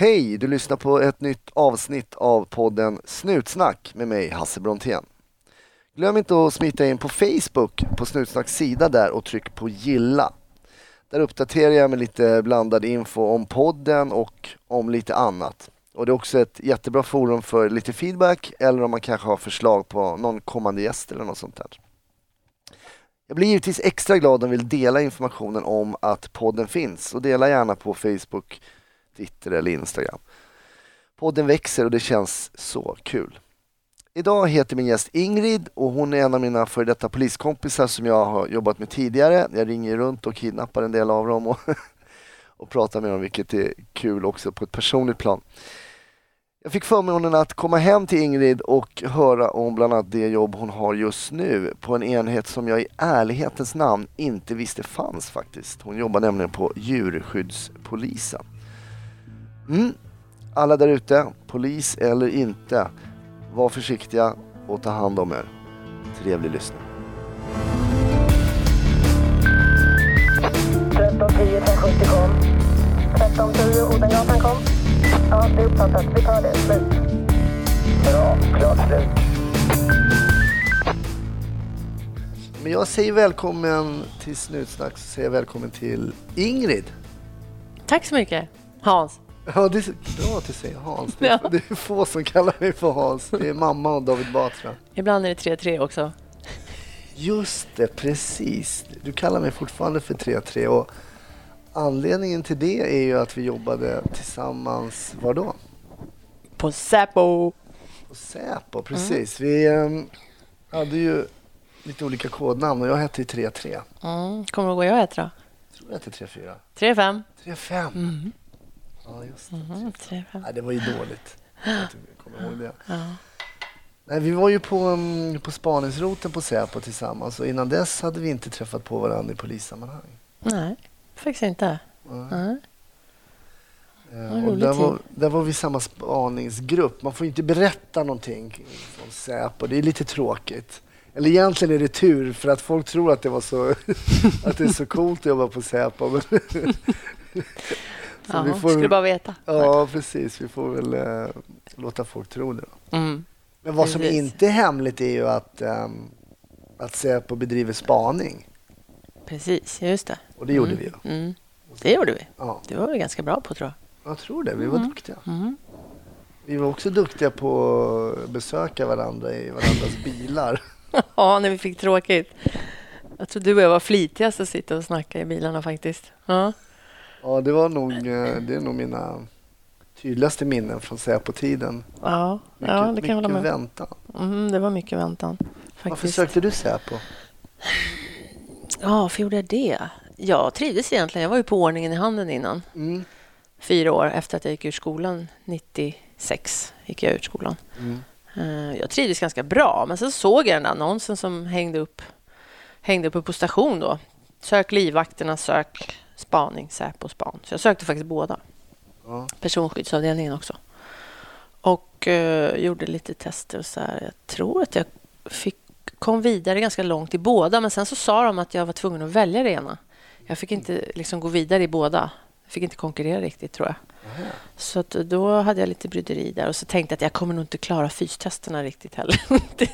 Hej! Du lyssnar på ett nytt avsnitt av podden Snutsnack med mig Hasse Brontén. Glöm inte att smita in på Facebook på Snutsnacks sida där och tryck på gilla. Där uppdaterar jag med lite blandad info om podden och om lite annat. Och det är också ett jättebra forum för lite feedback eller om man kanske har förslag på någon kommande gäst eller något sånt där. Jag blir givetvis extra glad om du vill dela informationen om att podden finns och dela gärna på Facebook, Twitter eller Instagram. Podden växer och det känns så kul. Idag heter min gäst Ingrid och hon är en av mina före detta poliskompisar som jag har jobbat med tidigare. Jag ringer runt och kidnappar en del av dem och, och pratar med dem vilket är kul också på ett personligt plan. Jag fick förmånen att komma hem till Ingrid och höra om bland annat det jobb hon har just nu på en enhet som jag i ärlighetens namn inte visste fanns faktiskt. Hon jobbar nämligen på djurskyddspolisen. Mm. Alla där ute, polis eller inte, var försiktiga och ta hand om er. Trevlig lyssning. 1310 1070 kom. 1310 Odengatan kom. Ja, det är uppfattat. Vi tar det. Slut. Bra. Klart slut. Men jag säger välkommen till Snutsnack, så säger jag välkommen till Ingrid. Tack så mycket, Hans. Ja, det är bra att du säger Hans. Det är, Ja. det är få som kallar mig för Hans. Det är mamma och David Batra. Ibland är det 3-3 också. Just det, precis. Du kallar mig fortfarande för 3-3 och anledningen till det är ju att vi jobbade tillsammans, var då? På Säpo. På Säpo, precis. Vi ehm, hade ju lite olika kodnamn och jag hette ju 3-3. Mm. Kommer du ihåg vad jag heter då? Jag tror jag hette 3-4. 3-5. 3-5. Mm. Ja, just det. Mm, 3-5. Nej, det var ju dåligt. Jag kommer ihåg det. Ja. Nej, vi var ju på, um, på spaningsroten på Säpo tillsammans och innan dess hade vi inte träffat på varandra i polissammanhang. Nej, faktiskt inte. Nej. Nej. Eh, Vad och där, var, där var vi samma spaningsgrupp. Man får inte berätta någonting från Säpo. Det är lite tråkigt. Eller egentligen är det tur för att folk tror att det, var så, att det är så coolt att jobba på Säpo. Så Ja, vi får- Skulle bara veta. ja, precis. Vi får väl eh, låta folk tro det. Mm. Men vad som Precis. inte är hemligt är ju att, ehm, att Säpo bedriver spaning. Precis, just det. Och det gjorde mm. vi ju. Mm. Det gjorde vi. Ja, Det var vi ganska bra på tror jag tror det. Vi var Mm. duktiga. jag. Mm. Vi var också duktiga på att besöka varandra i varandras bilar. Ja, när vi fick tråkigt. Jag tror du och jag var flitigast att sitta och snacka i bilarna faktiskt. Ja. Ja, det var nog, eh, det är nog mina tydligaste minnen från Säpo-tiden. Ja, Mycket, ja det kan jag hålla med väntan. mm, Det var mycket väntan. Varför Faktiskt. sökte du Säpo? Ja, varför gjorde jag det? Jag trivdes egentligen. Jag var ju på ordningen i handen innan. Mm. Fyra år efter att jag gick ur skolan. 96 gick jag ut skolan. Mm. Eh, Jag trivdes ganska bra, men sen såg jag den där annonsen som hängde upp, hängde uppe på station då. Sök livvakterna, sök spaning, Säpo span. Så jag sökte faktiskt båda. Ja. Personskyddsavdelningen också. Och eh, gjorde lite tester och så här. Jag tror att jag fick, kom vidare ganska långt i båda, men sen så sa de att jag var tvungen att välja det ena. Jag fick inte liksom gå vidare i båda. Jag fick inte konkurrera riktigt, tror jag. Aha. Så att då hade jag lite bryderi där och så tänkte jag att jag kommer nog inte klara fystesterna riktigt heller. till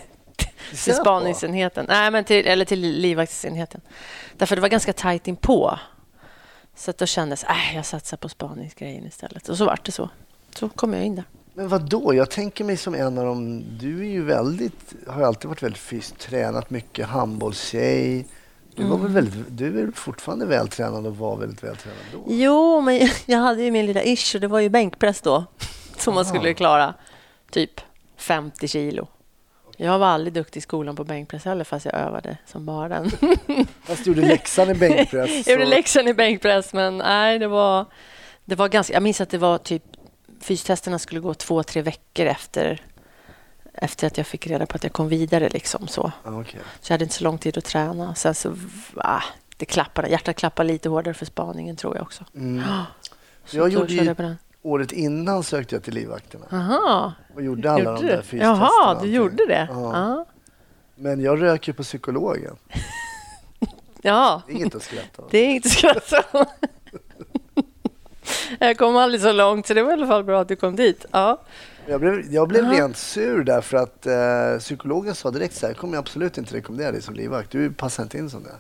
till spaningsenheten. Nej, men till, eller till livvaktsenheten. Därför det var ganska tajt inpå. Så att då kändes äh, jag satsar på spaningsgrejen istället. Och så vart det så. Så kom jag in där. Men vad då? Jag tänker mig som en av dem. Du är ju väldigt, har alltid varit väldigt fysiskt tränat mycket, handbollstjej. Du, var väl Mm. väldigt, du är väl fortfarande vältränad och var väldigt vältränad då? Jo, men jag hade ju min lilla issue. Det var ju bänkpress då. Som man skulle klara. Typ 50 kilo. Jag var aldrig duktig i skolan på bänkpress heller, fast jag övade som bara den. Fast du gjorde läxan i bänkpress. Jag gjorde läxan i bänkpress, men nej, det var, det var ganska... Jag minns att det var typ... Fystesterna skulle gå två, tre veckor efter, efter att jag fick reda på att jag kom vidare. Liksom, så. Okej. så jag hade inte så lång tid att träna. Sen så... Ah, det klappade, hjärtat klappade lite hårdare för spaningen, tror jag också. Mm. Så Jag gjorde ju-. Året innan sökte jag till livvakterna Aha, och gjorde alla gjorde de där fystesterna. Jaha, du gjorde det? Ja. Ja. Men jag rök ju på psykologen. ja. Det är inget att skratta åt. Det är inte skratt åt. Jag kom aldrig så långt, så det var i alla fall bra att du kom dit. Ja. Jag blev, jag blev rent sur där för att eh, psykologen sa direkt så här, jag kommer absolut inte rekommendera dig som livvakt. Du passar inte in som det.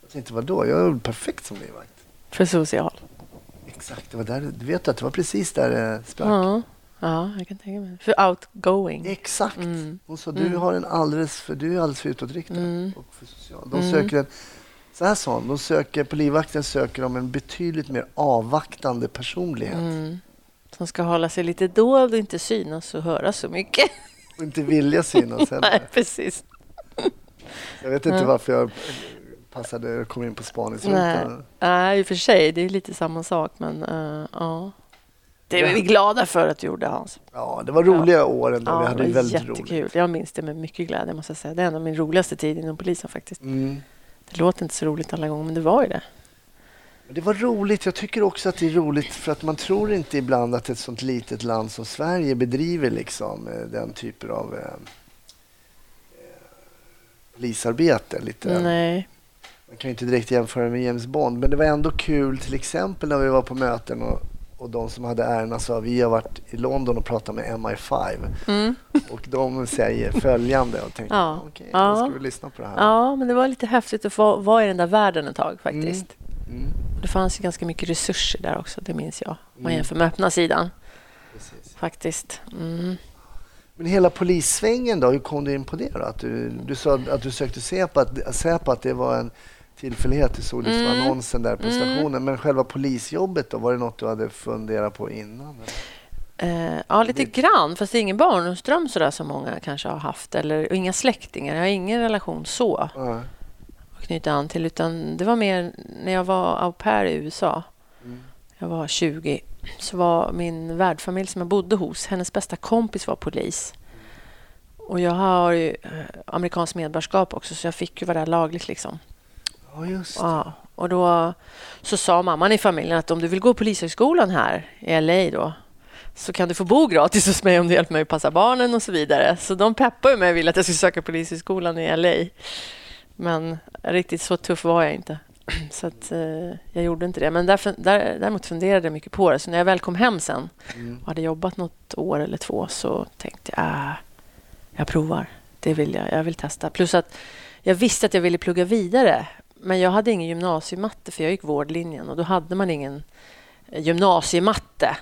Jag tänkte, vadå? Jag är perfekt som livvakt. För social. Exakt, det var där, du vet att det var precis där det sprack. Ja. ja, jag kan tänka mig. För outgoing. Exakt. Mm. Hon sa, du, Mm. har en alldeles för, du är alldeles för utåtriktad Mm. och för social. De Mm. söker en, så här sa hon, de söker, på livvakten söker de en betydligt mer avvaktande personlighet. Mm. Som ska hålla sig lite dold och inte synas och höras så mycket. Och inte vilja synas heller. Nej, precis. Jag vet inte varför jag passade, kom in på spaningsrutan. Nej, i och för sig. Det är lite samma sak, men uh, ja. Det är vi glada för att du gjorde, Hans. Ja, det var roliga år ändå. vi Ja, hade det var väldigt jättekul. roligt. Jag minns det med mycket glädje, måste jag säga. Det är en av min roligaste tid inom polisen faktiskt. Mm. Det låter inte så roligt alla gånger, men det var ju det. Det var roligt. Jag tycker också att det är roligt för att man tror inte ibland att ett sånt litet land som Sverige bedriver liksom eh, den typen av eh, eh, polisarbete. Lite. Nej. Man kan ju inte direkt jämföra med James Bond, men det var ändå kul till exempel när vi var på möten och, och de som hade ärendena sa vi har varit i London och pratat med MI5 Mm. och de säger följande och tänkte Ja. okej, Ja. då ska vi lyssna på det här. Ja, men det var lite häftigt att få vara i den där världen ett tag faktiskt. Mm, Det fanns ju ganska mycket resurser där också, det minns jag. Om man Mm. jämför med öppna sidan precis. faktiskt. Mm. Men hela polissvängen då, hur kom du in på det då? Att du, du sa att du sökte Säpo, att, Säpo, att det var en tillfällighet, du såg liksom Mm. annonsen där på Mm. stationen. Men själva polisjobbet då, var det något du hade funderat på innan? Eh, ja, lite grann. Fast det är ingen barndomsdröm sådär som många kanske har haft. Eller och inga släktingar. Jag har ingen relation så Ja. att knyta an till. Utan det var mer när jag var au pair i USA. Mm. Jag var 20. Så var min värdfamilj som jag bodde hos, hennes bästa kompis var polis. Och jag har ju eh, amerikanskt medborgarskap också, så jag fick ju vara där lagligt. liksom. Ja, just det. Ja, och då så sa mamman i familjen att om du vill gå polishögskolan här i LA då så kan du få bo gratis hos mig om du hjälper mig att passa barnen och så vidare. Så de peppade mig och ville att jag skulle söka polishögskolan i LA. Men riktigt så tuff var jag inte. Så att, eh, jag gjorde inte det. Men därför, där, däremot funderade jag mycket på det. Så när jag väl kom hem sen Mm. och hade jobbat något år eller två så tänkte jag äh, jag provar. Det vill jag. Jag vill testa. Plus att jag visste att jag ville plugga vidare. Men jag hade ingen gymnasiematte för jag gick vårdlinjen och då hade man ingen eh, gymnasiematte.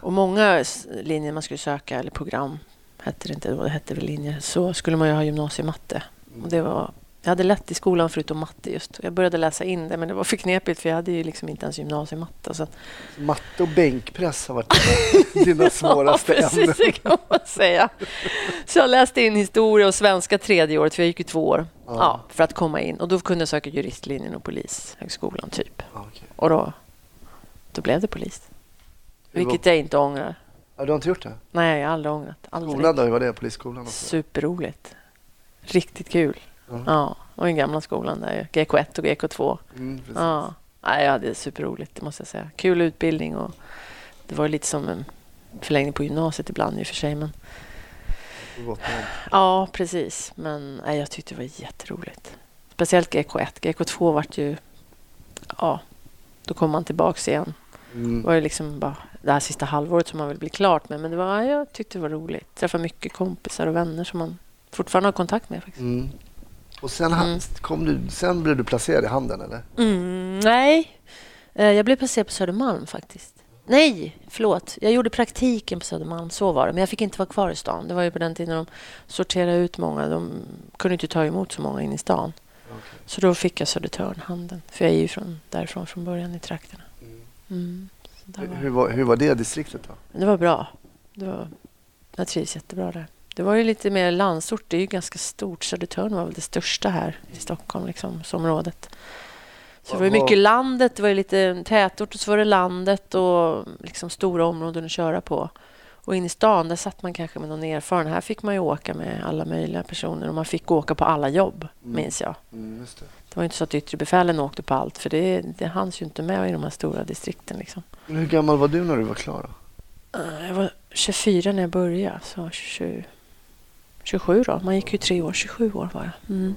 Och många linjer man skulle söka, eller program hette det inte då, det hette väl linjer, så skulle man ju ha gymnasiematte. Och det var, jag hade lätt i skolan förutom matte just. Jag började läsa in det men det var för knepigt för jag hade ju liksom inte ens gymnasiematte. Så Matte och bänkpress har varit dina, svåraste ja, precis, ämnen. det kan man säga. Så jag läste in historia och svenska tredje året, för jag gick ju två år, Ja. ja. för att komma in. Och då kunde jag söka juristlinjen och polishögskolan, typ. Ja, okej. Och då, då blev det polis. Vilket jag inte ångrar. Ja, du har inte gjort det? Nej, jag har aldrig ångrat. Aldrig. Skolan då, hur var det? Polisskolan? Också? Superroligt. Riktigt kul. Ja. Ja, och den gamla skolan där, GK1 och GK2. Mm. Ja, Nej, jag hade superroligt, det måste jag säga. Kul utbildning och det var lite som en förlängning på gymnasiet ibland i och för sig. Men Det. Ja, precis. Men nej, jag tyckte det var jätteroligt. Speciellt GK1. GK2 vart ju... Ja, då kom man tillbaks igen. Det Mm. var ju liksom bara det här sista halvåret som man vill bli klart med. Men det var, ja, jag tyckte det var roligt. Träffa mycket kompisar och vänner som man fortfarande har kontakt med. faktiskt. Mm. Och sen, Mm. kom du, sen blev du placerad i handen eller? Mm, nej, Eh, jag blev placerad på Södermalm faktiskt. Nej, förlåt. Jag gjorde praktiken på Södermalm, så var det. Men jag fick inte vara kvar i stan. Det var ju på den tiden de sorterade ut många. De kunde inte ta emot så många in i stan. Så då fick jag Södertörnhanden. För jag är ju från, därifrån från början i trakterna. Mm. Där var Hur, var, hur var det distriktet då? Det var bra. Det var, jag trivs jättebra där. Det var ju lite mer landsort. Det är ju ganska stort. Södertörn var väl det största här i Stockholm, liksom, som området. Så det var ju mycket landet. Det var ju lite tätort och så var det landet och liksom stora områden att köra på. Och in i stan, där satt man kanske med någon erfaren. Här fick man ju åka med alla möjliga personer och man fick åka på alla jobb, Mm. minns jag. Mm, det. Det var ju inte så att yttre befälen åkte på allt, för det, det hanns ju inte med i de här stora distrikten. Liksom. Hur gammal var du när du var klar? Då? Jag var 24 när jag började, så 20, 27 då. Man gick ju tre år. 27 år var jag. Mm.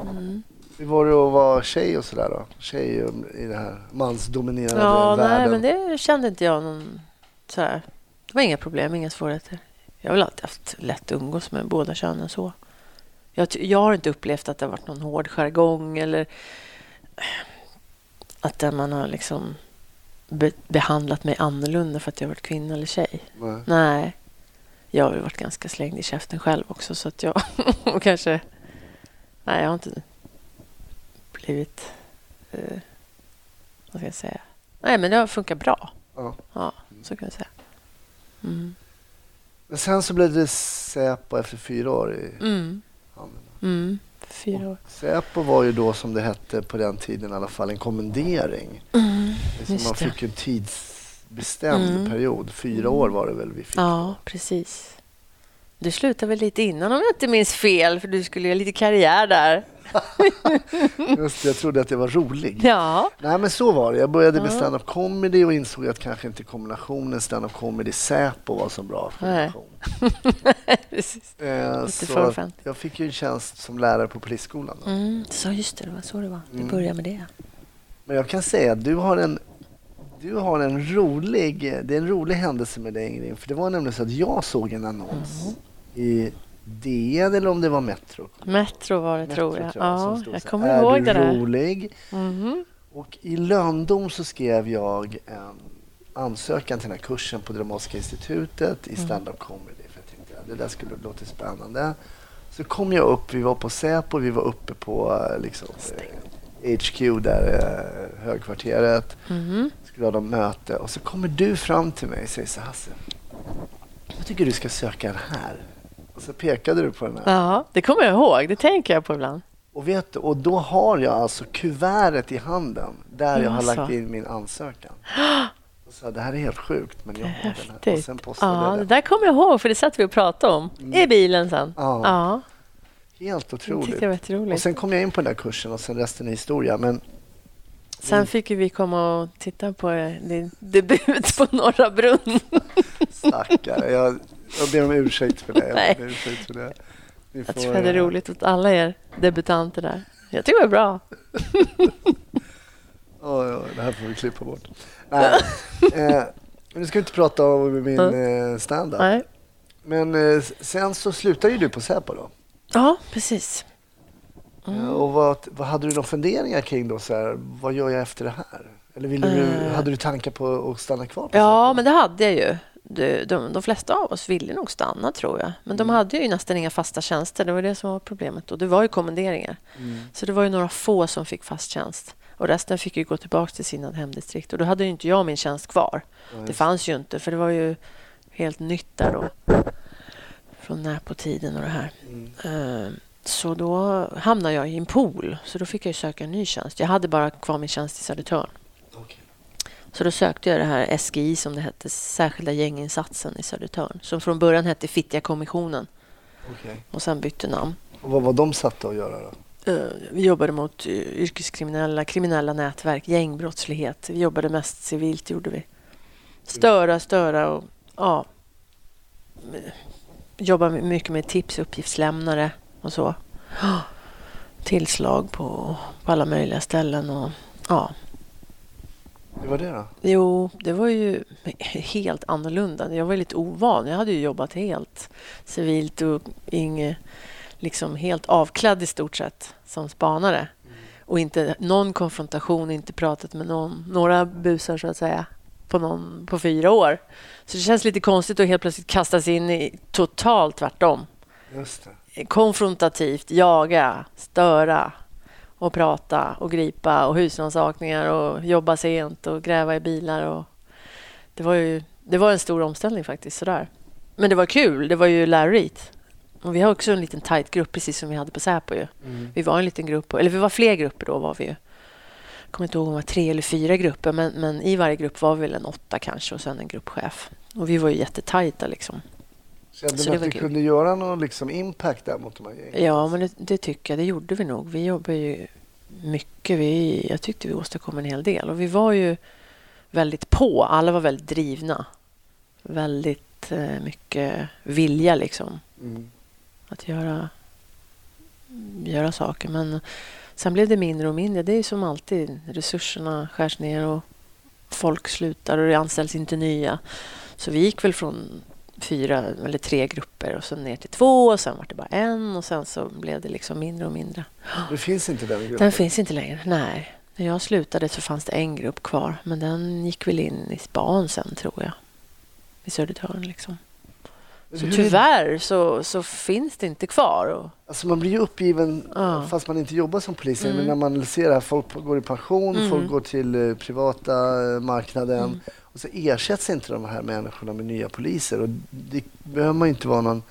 Mm. Hur var det att vara tjej och sådär då? Tjej i den här mansdominerade Ja, världen. nej, men det kände inte jag någon... Sådär. Det var inga problem, inga svårigheter. Jag har väl alltid haft lätt att umgås med båda könen så. Jag, jag har inte upplevt att det har varit någon hård jargong eller att man har liksom be, behandlat mig annorlunda för att jag varit kvinna eller tjej. Nej. Nej. Jag har väl varit ganska slängd i käften själv också så att jag och kanske... Nej, jag har inte blivit... Eh, vad ska jag säga? Nej, men det har funkat bra. Ja. Ja, så kan jag säga. Mm. Men sen så blev det Säpo efter fyra år i Mm. handeln. Mm. Fyra år. Säpo var ju då som det hette på den tiden i alla fall en kommendering. Mm. Liksom man fick en tidsbestämd Mm. period. Fyra år var det väl vi fick? Ja, precis. Du slutade väl lite innan om jag inte minns fel, för du skulle göra lite karriär där. Just det, jag trodde att jag var rolig. Ja. Nej men så var det. Jag började med stand-up comedy och insåg att kanske inte kombinationen stand-up comedy Säpo var så bra kombination. Eh, så jag fick ju en tjänst som lärare på polisskolan. Då. Mm. Så just det, det var så det var. Du Mm. började med det. Men jag kan säga att du har en du har en rolig, det är en rolig händelse med dig Ingrid. För det var nämligen så att jag såg en annons Mm. i DN eller om det var Metro. Metro var det, tror jag. Ja, stod jag så här, kommer är ihåg du det där. rolig? Mhm. Och i lönndom så skrev jag en ansökan till den här kursen på Dramatiska institutet Mm. i stand-up comedy. För jag tänkte att det där skulle låta spännande. Så kom jag upp, vi var på Säpo, vi var uppe på eh, liksom, HQ där, eh, högkvarteret. Mhm. Skulle ha de möte och så kommer du fram till mig och säger så här, Hasse, jag tycker du ska söka den här. Och så pekade du på den här. Ja, det kommer jag ihåg. Det tänker jag på ibland. Och, vet du, och då har jag alltså kuvertet i handen där jag har lagt in min ansökan. Och så, det här är helt sjukt men jag har den här. Och sen postade Ja, det den. där kommer jag ihåg, för det satt vi och pratade om i bilen sen. Ja. Ja, Helt jag otroligt. det var jätteroligt. Och sen kom jag in på den där kursen och sen resten är historia. Men Sen fick ju vi komma och titta på din debut på Norra Brunn. stackare, jag, jag ber om ursäkt för det. Jag Nej. ber ursäkt för det. Ni Jag får, tror det är eh, roligt åt alla er debutanter där. Jag tycker det var bra. Oj, oj, det här får vi klippa bort. Nej, eh, nu ska vi inte prata om min eh, stand-up. Men eh, sen så slutade ju du på Säpo då. Ja, precis. Eh, Och vad, vad hade du några funderingar kring då? Så här, vad gör jag efter det här? Eller ville du, Eh. hade du tankar på att stanna kvar Ja, Säpo? men det hade jag ju. De, de, de flesta av oss ville nog stanna, tror jag. Men de hade ju nästan inga fasta tjänster. Det var det som var problemet. Och det var ju kommenderingar. Mm. Så det var ju några få som fick fast tjänst. Och resten fick ju gå tillbaka till sina hemdistrikt. Och då hade ju inte jag min tjänst kvar. Ja, Det fanns ju inte, för det var ju helt nytt där då. Från Näpo-tiden och det här. Mm. Eh, Så då hamnade jag i en pool. Så då fick jag söka en ny tjänst. Jag hade bara kvar min tjänst i Södertörn. Så då sökte jag det här SGI som det hette, Särskilda gänginsatsen i Södertörn. Som från början hette Fittja-kommissionen Okej. och sen bytte namn. Och vad var de satta att göra då? Eh, Vi jobbade mot eh, yrkeskriminella, kriminella nätverk, gängbrottslighet. Vi jobbade mest civilt, gjorde vi. Störa, störa och ja. Eh, Jobba mycket med tips, uppgiftslämnare och så. Tillslag på, på alla möjliga ställen och ja. Hur var det då? Jo, det var ju helt annorlunda. Jag var lite ovan. Jag hade ju jobbat helt civilt och inge, liksom helt avklädd i stort sett som spanare. Och inte någon konfrontation, inte pratat med någon, några busar så att säga på, någon, på fyra år. Så det känns lite konstigt att helt plötsligt kastas in i totalt tvärtom. Just det. Konfrontativt, jaga, störa och prata och gripa och husrannsakningar och jobba sent och gräva i bilar. Och det, var ju, det var en stor omställning faktiskt. Sådär. Men det var kul. Det var ju lärorikt. Och vi har också en liten tight grupp, precis som vi hade på Säpo. Ju. Mm. Vi var en liten grupp, eller vi var fler grupper då. var vi ju. Kommer inte ihåg om det var tre eller fyra grupper, men, men i varje grupp var vi väl en åtta kanske och sen en gruppchef. Och vi var ju jättetajta liksom. Kände Så du att kul. kunde göra någon liksom impact där mot de här gängen? Ja, men det, det tycker jag. Det gjorde vi nog. Vi jobbade ju mycket. Vi, jag tyckte vi åstadkom en hel del. Och vi var ju väldigt på. Alla var väldigt drivna. Väldigt eh, mycket vilja liksom Mm. att göra, göra saker. Men Sen blev det mindre och mindre. Det är som alltid. Resurserna skärs ner och folk slutar och det anställs inte nya. Så vi gick väl från fyra eller tre grupper och så ner till två och sen var det bara en och sen så blev det liksom mindre och mindre. Det finns inte den gruppen? Den finns inte längre, nej. När jag slutade så fanns det en grupp kvar men den gick väl in i span sen tror jag. I Södertörn liksom. Så tyvärr så, så finns det inte kvar. Alltså man blir ju uppgiven Ja. fast man inte jobbar som polis. Mm. Men när man ser att folk går i pension, Mm. folk går till eh, privata eh, marknaden Mm. och så ersätts inte de här människorna med nya poliser. Och det behöver man inte vara någon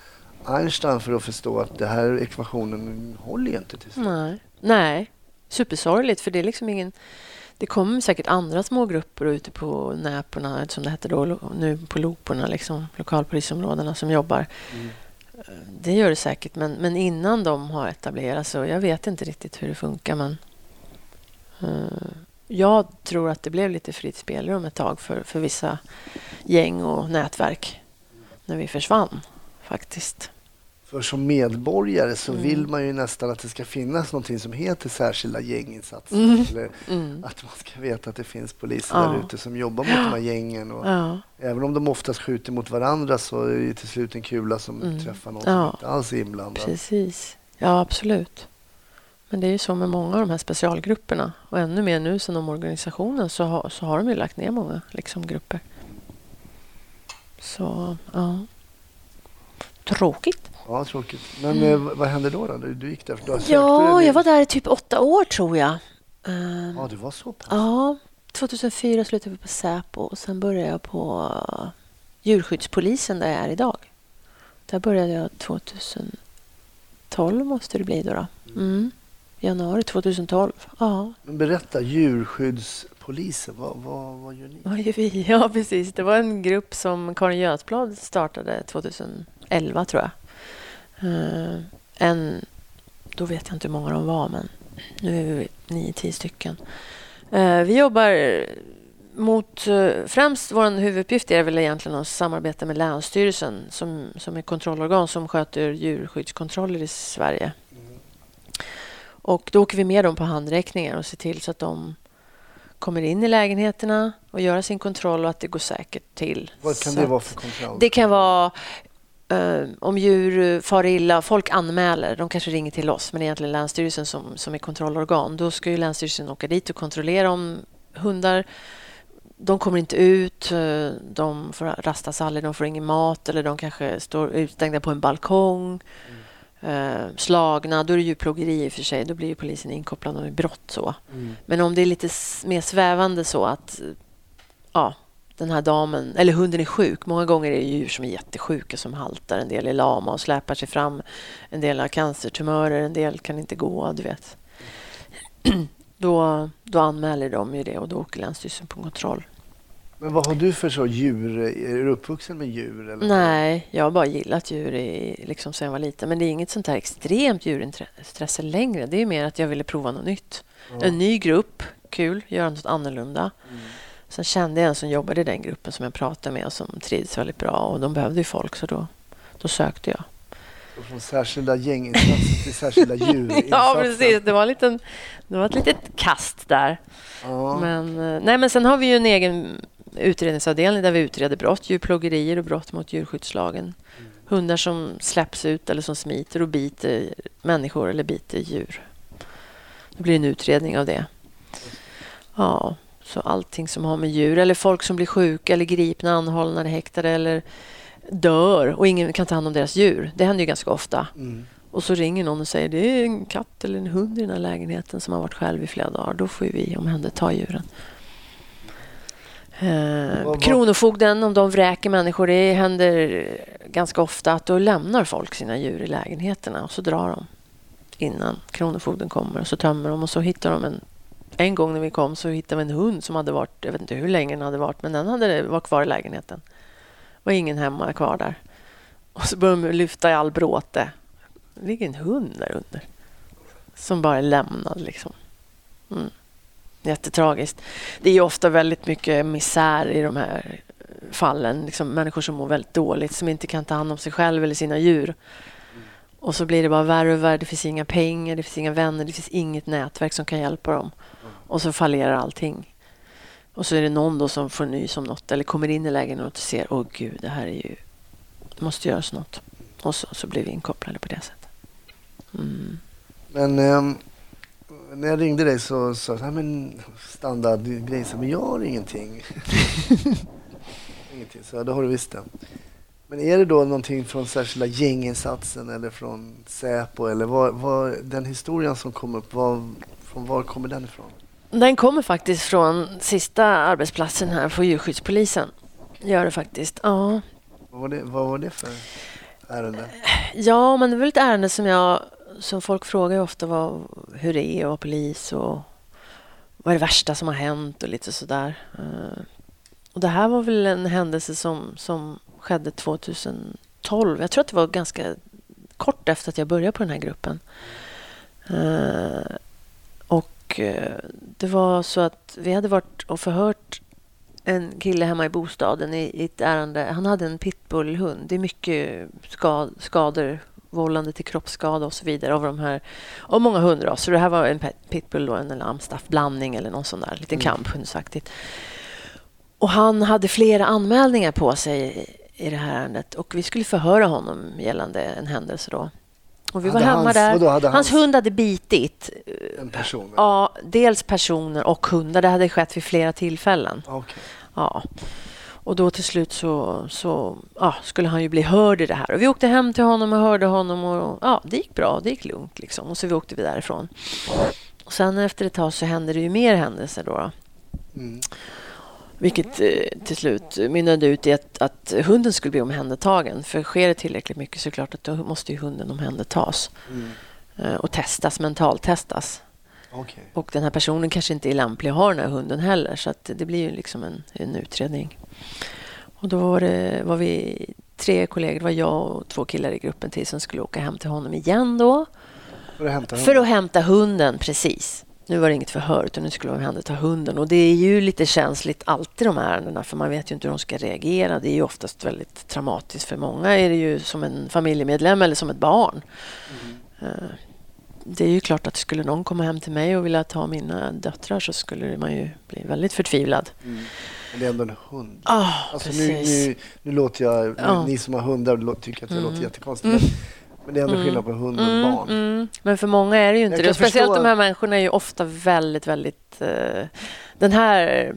Einstein för att förstå att det här ekvationen håller ju inte till slut. nej. nej, supersorgligt för det är liksom ingen... Det kommer säkert andra små grupper ute på näporna, som det hette då, nu på loporna, liksom, lokalpolisområdena som jobbar. Mm. Det gör det säkert, men, men innan de har etablerats så jag vet inte riktigt hur det funkar. Men eh, jag tror att det blev lite fritt spelrum ett tag för, för vissa gäng och nätverk när vi försvann faktiskt. För som medborgare så Mm. vill man ju nästan att det ska finnas någonting som heter särskilda gänginsatser. Mm. Eller Mm. att man ska veta att det finns poliser Ja. där ute som jobbar mot de här gängen. Och Ja, Även om de oftast skjuter mot varandra så är det till slut en kula som Mm. träffar någon Ja. som inte alls är inblandad. precis. Ja, absolut. Men det är ju så med många av de här specialgrupperna. Och ännu mer nu sen omorganisationen så har, så har de ju lagt ner många liksom, grupper. Så, ja. Tråkigt. Ja, tråkigt. Men eh, vad- vad hände då? då? Du, du gick där? Du Ja, jag var där i typ åtta år tror jag. Ehm, Ja, det var så pass? Ja, 2004 slutade vi på Säpo och sen började jag på uh, djurskyddspolisen där jag är idag. Där började jag 2012 måste det bli då. då. Mm. Januari 2012. Ja, Men berätta, djurskyddspolisen, vad, vad, vad gör ni? vad gör vi? Ja, precis. Det var en grupp som Karin Götblad startade 2011 tror jag. Eh, en, då vet jag inte hur många de var, men nu är vi nio, tio stycken. Eh, vi jobbar mot... eh, främst vår huvuduppgift är väl egentligen att samarbeta med Länsstyrelsen som, som är kontrollorgan som sköter djurskyddskontroller i Sverige. Och då åker vi med dem på handräckningar och ser till så att de kommer in i lägenheterna och gör sin kontroll och att det går säkert till. Vad kan Så det vara för kontroll? det kan vara om djur eh, far illa. Folk anmäler. De kanske ringer till oss, men det är egentligen Länsstyrelsen som, som är kontrollorgan. Då ska ju Länsstyrelsen åka dit och kontrollera om hundar de kommer inte ut, eh, de får rastas aldrig, de får ingen mat eller de kanske står utstängda på en balkong. Eh, slagna, då är det djurplågeri i och för sig. Då blir ju polisen inkopplad om det är brott. Så. Mm. Men om det är lite mer svävande så att eh, ja, den här damen, eller hunden är sjuk. Många gånger är det djur som är jättesjuka som haltar. En del är lama och släpar sig fram. En del har cancertumörer, en del kan inte gå, du vet. Då, då anmäler de ju det och då åker Länsstyrelsen på kontroll. Men vad har du för så djur? Är du uppvuxen med djur? Eller? Nej, jag har bara gillat djur i, liksom sedan jag var liten. Men det är inget sånt här extremt djurintresse längre. Det är mer att jag ville prova något nytt. Ja. En ny grupp, kul, göra något annorlunda. Mm. Sen kände jag en som jobbade i den gruppen som jag pratade med och som trivdes väldigt bra. Och de behövde ju folk så då, då sökte jag. Och Från särskilda gänginsatser till särskilda djurinsatser. Ja, precis. Det var, en liten, det var ett litet kast där. Ja. Men, eh, nej, men sen har vi ju en egen utredningsavdelning där vi utreder brott, djurplågerier och brott mot djurskyddslagen. Hundar som släpps ut eller som smiter och biter människor eller biter djur. Det blir en utredning av det. Ja, så allting som har med djur eller folk som blir sjuka eller gripna, anhållna häktade eller dör och ingen kan ta hand om deras djur. Det händer ju ganska ofta. Mm. Och så ringer någon och säger det är en katt eller en hund i den här lägenheten som har varit själv i flera dagar. Då får ju vi omhänderta djuren. Eh, Kronofogden, om de vräker människor, det händer ganska ofta att då lämnar folk sina djur i lägenheterna och så drar de innan Kronofogden kommer och så tömmer de och så hittar de en en gång när vi kom så hittade vi en hund som hade varit, jag vet inte hur länge den hade varit, men den hade var kvar i lägenheten. Det var ingen hemma kvar där. Och så började de lyfta i all bråte. Det ligger en hund där under. Som bara är lämnad liksom. Mm. Jättetragiskt. Det är ju ofta väldigt mycket misär i de här fallen. Liksom människor som mår väldigt dåligt, som inte kan ta hand om sig själv eller sina djur. Och så blir det bara värre och värre. Det finns inga pengar, det finns inga vänner, det finns inget nätverk som kan hjälpa dem. Och så fallerar allting. Och så är det någon då som får nys om något eller kommer in i lägenheten och ser åh gud, det här är ju... Det måste göras något. Och så, så blir vi inkopplade på det sättet. Mm. Men ehm, när jag ringde dig så sa du men standardgrej, men jag har ingenting. ingenting, så då har du visst det. Men är det då någonting från särskilda gänginsatsen eller från Säpo eller vad, vad, den historien som kom upp, vad, från var kommer den ifrån? Den kommer faktiskt från sista arbetsplatsen här på djurskyddspolisen. Gör det faktiskt. Ja, Vad var det, vad var det för ärende? ja men det var ett ärende som jag... Som folk frågar ju ofta vad, hur det är att vara polis och vad är det värsta som har hänt och lite sådär. Eh, Och det här var väl en händelse som, som skedde 2012. Jag tror att det var ganska kort efter att jag började på den här gruppen. Eh, Och eh, det var så att vi hade varit och förhört en kille hemma i bostaden i, ett ärende. Han hade en pitbullhund. Det är mycket skad, skador vållande till kroppsskada och så vidare av de här av många hundraser. Det här var en pitbull då, en amstaff-blandning eller någon sån där liten Mm. kamphundsaktigt. Och han hade flera anmälningar på sig i, det här ärendet och vi skulle förhöra honom gällande en händelse då. Och vi var Hade hemma hans- där. vadå, hans hans- hund hade bitit. En person? Ja, dels personer och hundar. Det hade skett vid flera tillfällen. Okej. Ja. Och då till slut så, så ja, skulle han ju bli hörd i det här. Och vi åkte hem till honom och hörde honom och ja, det gick bra, det gick lugnt liksom. Och så vi åkte vi därifrån. Och sen efter ett tag så hände det ju mer händelser då. då. Mm. Vilket eh, till slut mynnade ut i att, att hunden skulle bli omhändertagen. För sker det tillräckligt mycket så är det klart att då måste ju hunden omhändertas. Mm. Eh, och testas, mentaltestas. Okej. Och den här personen kanske inte är lämplig att ha den här hunden heller. Så att det blir ju liksom en, en utredning. Och då var, det, var vi tre kollegor, det var jag och två killar i gruppen till som skulle åka hem till honom igen då. För att hämta För hunden? att hämta hunden, precis. Nu var det inget förhör, utan nu skulle de omhänderta hunden. Och det är ju lite känsligt alltid de här ärendena, för man vet ju inte hur de ska reagera. Det är ju oftast väldigt traumatiskt. För många är det ju som en familjemedlem eller som ett barn. Mm. Eh, Det är ju klart att skulle någon komma hem till mig och vilja ta mina döttrar så skulle man ju bli väldigt förtvivlad. Mm. Det är ändå en hund. Ah, Alltså nu, nu, nu låter jag, Ja. ni som har hundar tycker att jag Mm. låter jättekonstigt. Men, men det är ändå Mm. skillnad på hund och Mm, barn. mm. Men för många är det ju inte Jag det. Speciellt de här människorna är ju ofta väldigt, väldigt... eh, den här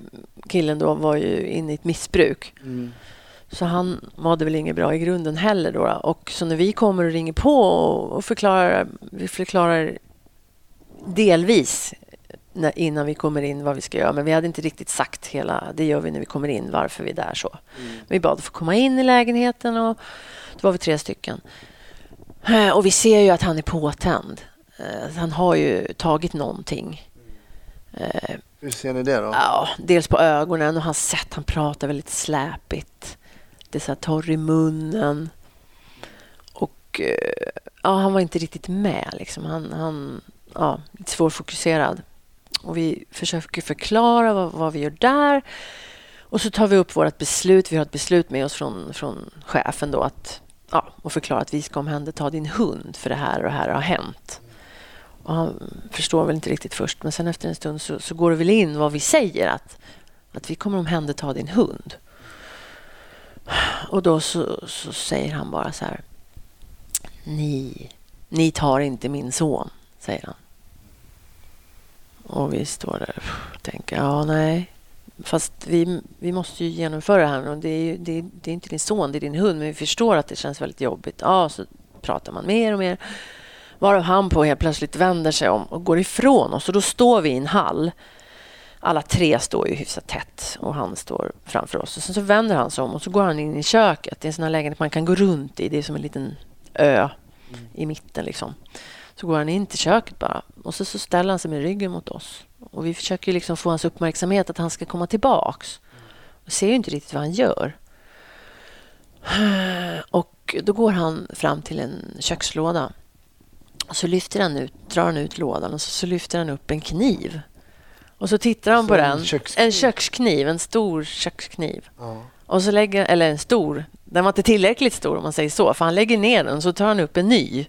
killen då var ju inne i ett missbruk. Mm. Så han mådde väl inget bra i grunden heller. Då. Och så när vi kommer och ringer på och och förklarar, vi förklarar delvis när, innan vi kommer in vad vi ska göra. Men vi hade inte riktigt sagt hela, det gör vi när vi kommer in, varför vi är där så. Mm. Vi bad att få komma in i lägenheten och då var vi tre stycken. Eh, Och vi ser ju att han är påtänd. Eh, Han har ju tagit någonting. Eh, Hur ser ni det då? Ja, dels på ögonen och hans sätt. Han pratar väldigt släpigt. Det är så här torr i munnen. Och ja, han var inte riktigt med. Liksom. Han, han ja, lite svårfokuserad. Och vi försöker förklara vad, vad vi gör där. Och så tar vi upp vårt beslut. Vi har ett beslut med oss från, från chefen då att ja, och förklara att vi ska omhänderta din hund för det här och det här har hänt. Och han förstår väl inte riktigt först, men sen efter en stund så, så går det väl in vad vi säger att, att vi kommer omhänderta din hund. Och då så, så säger han bara så här. Ni, ni tar inte min son, säger han. Och vi står där och tänker, ja nej. Fast vi, vi måste ju genomföra det här. Och det, är ju, det, är- det är inte din son, det är din hund. Men vi förstår att det känns väldigt jobbigt. Ja, så pratar man mer och mer. Varav han på helt plötsligt vänder sig om och går ifrån oss. Och då står vi i en hall. Alla tre står ju hyfsat tätt och han står framför oss. Och sen så vänder han sig om och så går han in i köket. Det är en sån här lägenhet man kan gå runt i. Det är som en liten ö i mitten. Liksom. Så går han in till köket bara. Och så, så ställer han sig med ryggen mot oss. Och vi försöker liksom få hans uppmärksamhet att han ska komma tillbaks. Vi ser ju inte riktigt vad han gör. Och då går han fram till en kökslåda. Och så lyfter han ut, drar han ut lådan och så, så lyfter han upp en kniv. Och så tittar han Så på en den. kökskniv? En kökskniv, en stor kökskniv. Ja. Och så lägger, eller en stor, den var inte tillräckligt stor om man säger så, för han lägger ner den och så tar han upp en ny.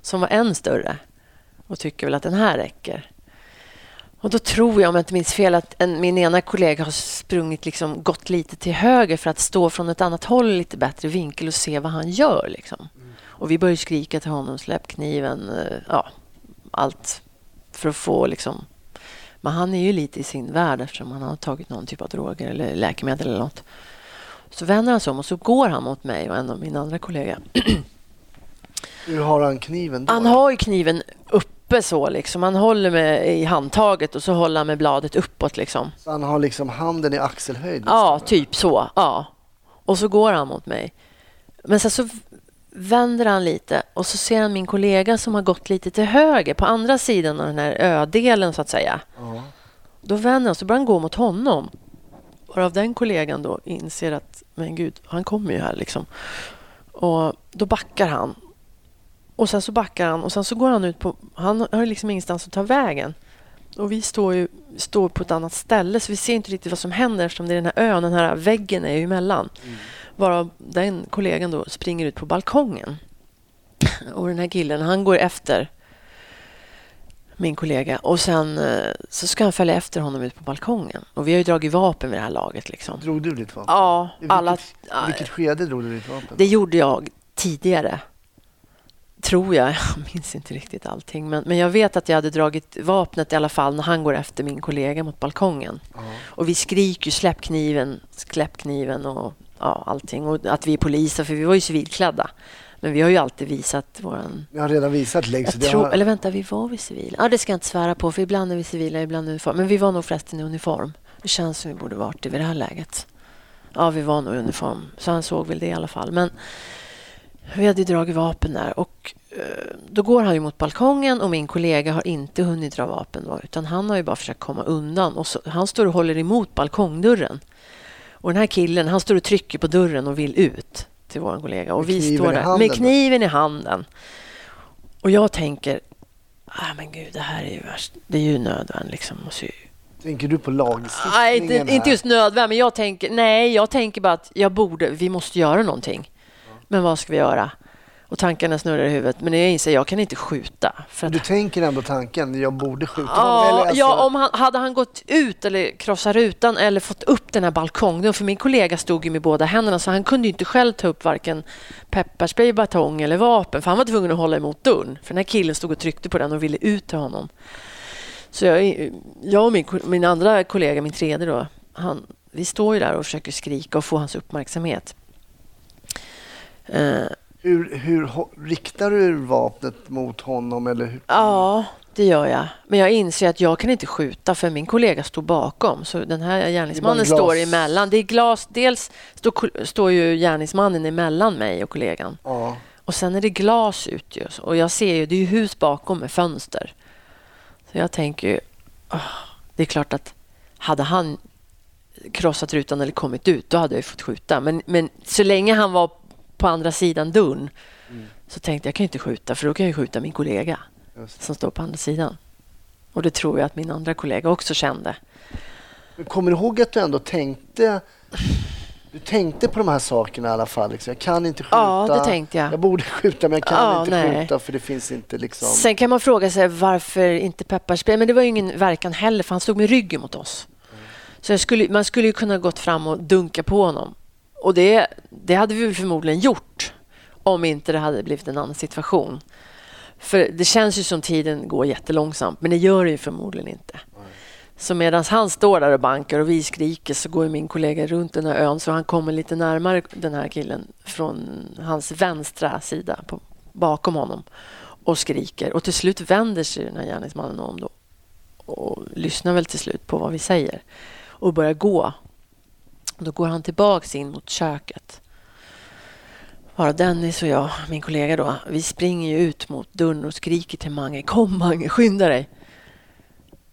som var än större och tycker väl att den här räcker. Och då tror jag, om jag inte minns fel, att en, min ena kollega har sprungit liksom, gått lite till höger för att stå från ett annat håll, lite bättre vinkel och se vad han gör. Liksom. Och vi börjar skrika till honom, släpp kniven, eh, ja, allt för att få liksom... Men han är ju lite i sin värld eftersom han har tagit någon typ av droger eller läkemedel eller något. Så vänder han sig om och så går han mot mig och en av mina andra kollegor. Hur har han kniven då? Han har ju kniven uppe så liksom. Han håller med i handtaget och så håller han med bladet uppåt liksom. Så han har liksom handen i axelhöjd? Ja, typ så. Ja. Och så går han mot mig. Men sen så vänder han lite och så ser han min kollega som har gått lite till höger på andra sidan av den här ödelen så att säga. Ja. Då vänder han så börjar han gå mot honom. Varav den kollegan då inser att men gud, han kommer ju här liksom. Och då backar han. Och sen så backar han och sen så går han ut på... Han har liksom ingenstans att ta vägen. Och vi står ju står på ett annat ställe så vi ser inte riktigt vad som händer eftersom det är den här ön, den här väggen är ju emellan. Varav den kollegan då springer ut på balkongen. Och den här killen, han går efter min kollega och sen eh, så ska han följa efter honom ut på balkongen. Och vi har ju dragit vapen vid det här laget liksom. Drog du ditt vapen? Ja, I vilket, alla... Vilket skede drog du ditt vapen? Det gjorde jag tidigare. Tror jag. Jag minns inte riktigt allting. Men, men jag vet att jag hade dragit vapnet i alla fall när han går efter min kollega mot balkongen. Ja. Och vi skriker ju släpp kniven, släpp kniven och ja, allting. Och att vi är poliser, för vi var ju civilklädda. Men vi har ju alltid visat våran... Jag har redan visat längst. Jag tror, eller vänta, vi var vi civila? Ja, det ska jag inte svära på, för ibland är vi civila, ibland i uniform. Men vi var nog förresten i uniform. Det känns som vi borde varit det vid det här läget. Ja, vi var nog i uniform, så han såg väl det i alla fall. Men vi hade dragit vapen där och eh, då går han ju mot balkongen och min kollega har inte hunnit dra vapen då, utan han har ju bara försökt komma undan. Och så, han står och håller emot balkongdörren. Och den här killen, han står och trycker på dörren och vill ut till vår kollega. Och vi står där med kniven i handen. Och jag tänker, ah, men gud, det här är ju värst. Det är ju nödvändigt liksom. Ju Tänker du på lagstiftningen Nej, inte, inte just nödvändigt, men jag tänker, nej, jag tänker bara att jag borde, vi måste göra någonting. Men vad ska vi göra? Och tankarna snurrar i huvudet. Men jag inser, jag kan inte skjuta. Att, Du tänker ändå tanken, jag borde skjuta honom? ja, Eller alltså, ja, om han, hade han gått ut eller krossat rutan eller fått upp den här balkongen, för min kollega stod ju med båda händerna så han kunde inte själv ta upp varken pepparspray, batong eller vapen för han var tvungen att hålla emot dörren. För den här killen stod och tryckte på den och ville ut till honom. Så jag, jag och min, min andra kollega, min tredje då, han, vi står ju där och försöker skrika och få hans uppmärksamhet. Eh, hur, hur riktar du vapnet mot honom? Eller hur? Ja, det gör jag. Men jag inser att jag kan inte skjuta för min kollega står bakom. Så den här gärningsmannen står emellan. Det är glas. Dels står, står ju gärningsmannen emellan mig och kollegan. Ja. Och sen är det glas ut ju. Och jag ser ju, det är ju hus bakom med fönster. Så jag tänker ju, ah, det är klart att hade han krossat rutan eller kommit ut, då hade jag fått skjuta. Men, men så länge han var på andra sidan dörren så tänkte jag, jag kan ju inte skjuta för då kan jag ju skjuta min kollega som står på andra sidan. Och det tror jag att min andra kollega också kände. Men Kommer du ihåg att du ändå tänkte du tänkte på de här sakerna i alla fall? Liksom. Jag kan inte skjuta. Ja, det tänkte jag. Jag borde skjuta men jag kan Ja, inte nej. skjuta för det finns inte liksom... Sen kan man fråga sig varför inte pepparspray, men det var ju ingen verkan heller för han stod med ryggen mot oss. Så jag skulle, man skulle ju kunna gått fram och dunka på honom. Och det, det hade vi förmodligen gjort om inte det hade blivit en annan situation. För det känns ju som tiden går jättelångsamt, men det gör det ju förmodligen inte. Så medan han står där och bankar och vi skriker så går ju min kollega runt den här ön så han kommer lite närmare den här killen från hans vänstra sida på, bakom honom och skriker. Och till slut vänder sig den här gärningsmannen om då och lyssnar väl till slut på vad vi säger och börjar gå. Då går han tillbaks in mot köket. Bara Dennis och jag, min kollega då, vi springer ju ut mot dörren och skriker till Mange. Kom Mange, skynda dig!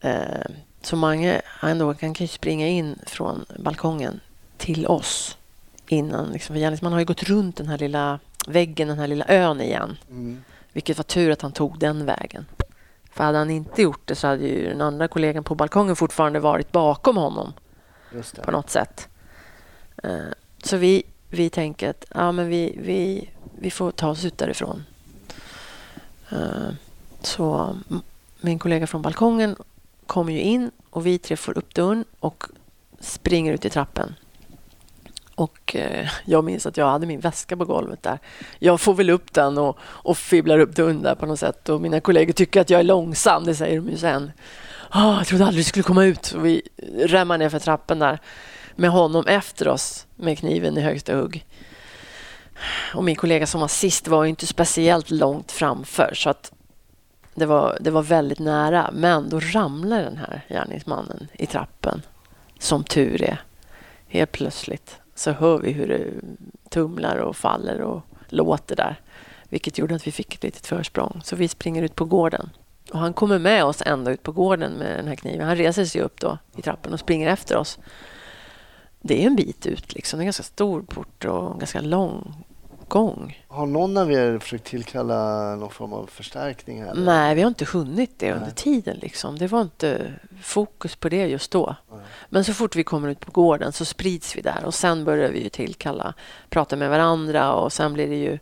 Eh, så Mange, han, då, han kan springa in från balkongen till oss innan. Liksom, för gärningsmannen har ju gått runt den här lilla väggen, den här lilla ön igen. Mm. Vilket var tur att han tog den vägen. För hade han inte gjort det så hade ju den andra kollegan på balkongen fortfarande varit bakom honom på något sätt. Eh, så vi, vi tänker att ja, men vi, vi, vi får ta oss ut därifrån. Eh, så min kollega från balkongen kommer ju in och vi tre får upp dörren och springer ut i trappen. Och eh, jag minns att jag hade min väska på golvet där. Jag får väl upp den och, och fibblar upp dörren där på något sätt. Och mina kollegor tycker att jag är långsam, det säger de ju sen. Oh, jag trodde aldrig du skulle komma ut. Och vi rämmar ner för trappen där med honom efter oss med kniven i högsta hugg. Och min kollega som var sist var inte speciellt långt framför så att det var, det var väldigt nära. Men då ramlar den här gärningsmannen i trappen. Som tur är. Helt plötsligt så hör vi hur det tumlar och faller och låter där. Vilket gjorde att vi fick ett litet försprång. Så vi springer ut på gården. Och han kommer med oss ända ut på gården med den här kniven. Han reser sig upp då i trappen och springer efter oss. Det är en bit ut. Liksom. Det är en ganska stor port och en ganska lång gång. Har någon av er försökt tillkalla någon form av förstärkning? Här? Nej, vi har inte hunnit det under Nej. tiden. Liksom. Det var inte fokus på det just då. Nej. Men så fort vi kommer ut på gården så sprids vi där och sen börjar vi ju tillkalla, prata med varandra och sen blir det ju,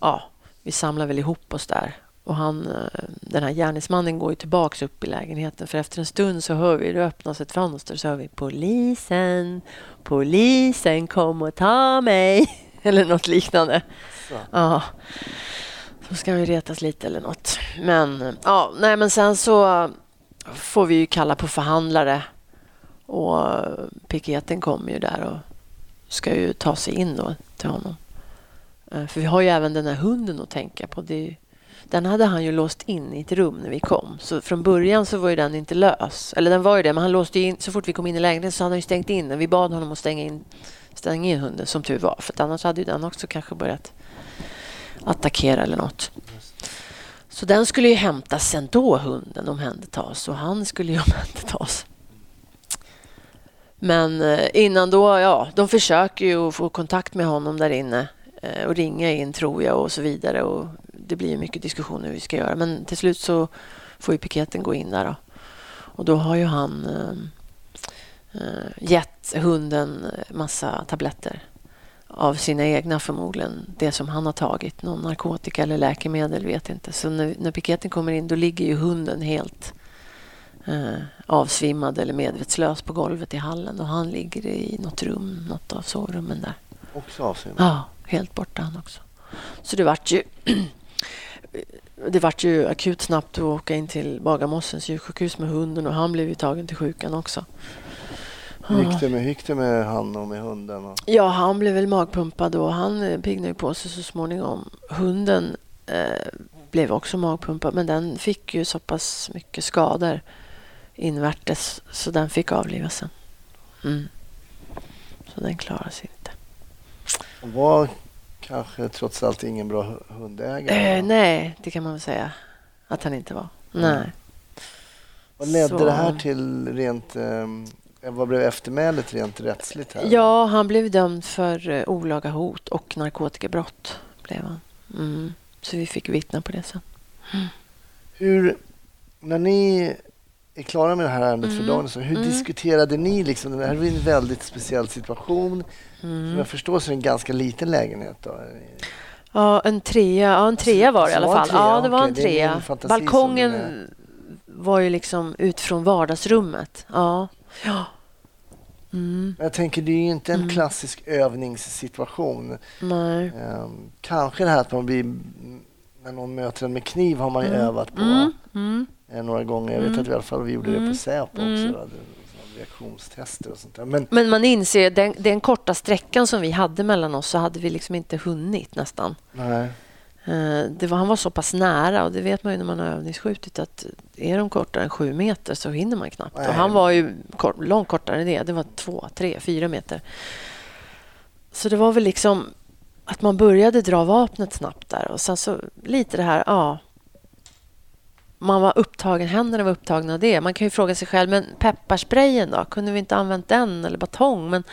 ja, vi samlar väl ihop oss där. Och han, eh, den här gärningsmannen går ju tillbaks upp i lägenheten för efter en stund så hör vi, det öppnas ett fönster så hör vi polisen, polisen kom och ta mig. Eller något liknande. Så. Ja, så ska vi retas lite eller något. Men, ja, nej, men sen så får vi ju kalla på förhandlare och piketen kommer ju där och ska ju ta sig in då till honom. Eh, För vi har ju även den här hunden att tänka på. Det den hade han ju låst in i ett rum när vi kom. Så från början så var ju den inte lös. Eller den var ju det, men han låste in, så fort vi kom in i lägenheten så hade han ju stängt in den. Vi bad honom att stänga in, stänga in hunden, som tur var. För att annars hade ju den också kanske börjat attackera eller något. Så den skulle ju hämtas sen då, hunden omhändertas. Och han skulle ju omhändertas. Men eh, innan då, ja, de försöker ju att få kontakt med honom där inne eh, och ringa in tror jag och så vidare. Och det blir mycket diskussioner hur vi ska göra. Men till slut så får ju piketen gå in där då. Och då har ju han eh, eh, gett hunden massa tabletter av sina egna förmodligen. Det som han har tagit. Någon narkotika eller läkemedel, vet inte. Så när, när piketen kommer in då ligger ju hunden helt eh, avsvimmad eller medvetslös på golvet i hallen. Och han ligger i något rum, något av sovrummen där. Också avseende. Ja, helt borta han också. Så det vart ju det vart ju akut snabbt att åka in till Bagarmossens djursjukhus med hunden och han blev ju tagen till sjukan också. Hur gick det med, gick det med han och med hunden? Och... Ja, han blev väl magpumpad och han eh, piggnade ju på sig så småningom. Hunden eh, blev också magpumpad men den fick ju så pass mycket skador invärtes så den fick avlivas sen. Mm. Så den klarade sig inte. Var kanske trots allt ingen bra hu- hundägare? Eh, nej, det kan man väl säga att han inte var. Nej. Vad ledde Så- det här till rent... ehm, vad blev eftermälet rent rättsligt? här? Ja, han blev dömd för eh, olaga hot och narkotikabrott. Blev han. Mm. Så vi fick vittna på det sen. Hur, när ni är klara med det här ärendet för Mm. dagen, så hur Mm. diskuterade ni? Liksom, det här är en väldigt speciell situation. Som Mm. jag förstår så är det en ganska liten lägenhet. Då. Ja, en trea, ja, en trea var det i alla var fall. trea, Ja, det var en trea. som Balkongen är- var ju liksom ut från vardagsrummet. Ja. ja. Mm, Men Jag tänker, det är ju inte en Mm. klassisk övningssituation. nej. Ehm, kanske det här att man blir... När någon möter en med kniv har man ju Mm. övat på Mm, mm. eh, några gånger. Jag vet Mm. att vi i alla fall vi gjorde det på Säpo Mm. också. Då, reaktionstester och sånt där. Men Men man inser, den, den korta sträckan som vi hade mellan oss så hade vi liksom inte hunnit nästan. nej. Eh, Det var, han var så pass nära och det vet man ju när man har övningsskjutit att är de kortare än sju meter så hinner man knappt. Nej. Och han var ju kort, långt kortare än det. Det var två, tre, fyra meter. Så det var väl liksom att man började dra vapnet snabbt där och sen så lite det här, ja. Man var upptagen, händerna var upptagna av det. Man kan ju fråga sig själv, men pepparsprayen då? Kunde vi inte använt den eller batong? Men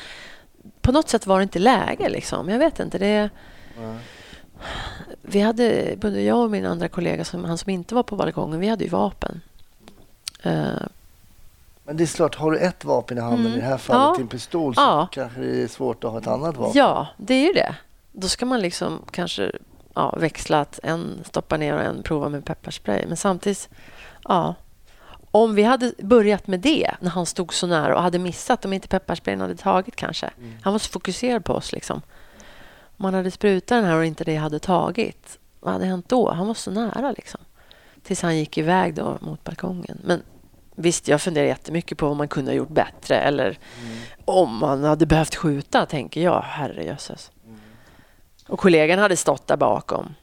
på något sätt var det inte läge liksom. Jag vet inte. Det, nej. vi hade, både jag och min andra kollega, som, han som inte var på balkongen, vi hade ju vapen. Eh, Men det är klart, har du ett vapen i handen, Mm. i det här fallet Ja. en pistol, så Ja. kanske det är svårt att ha ett annat vapen. ja, det är ju det. Då ska man liksom kanske ja, växla att en stoppar ner och en provar med pepparspray. Men samtidigt, ja. Om vi hade börjat med det när han stod så nära och hade missat om inte pepparsprayen hade tagit kanske. Han var så fokuserad på oss. liksom. Om man hade sprutat den här och inte det hade tagit, vad hade hänt då? Han var så nära. liksom. Tills han gick iväg då mot balkongen. Men visst, jag funderar jättemycket på om man kunde ha gjort bättre eller om man hade behövt skjuta, tänker jag. Herrejösses. Och kollegan hade stått där bakom.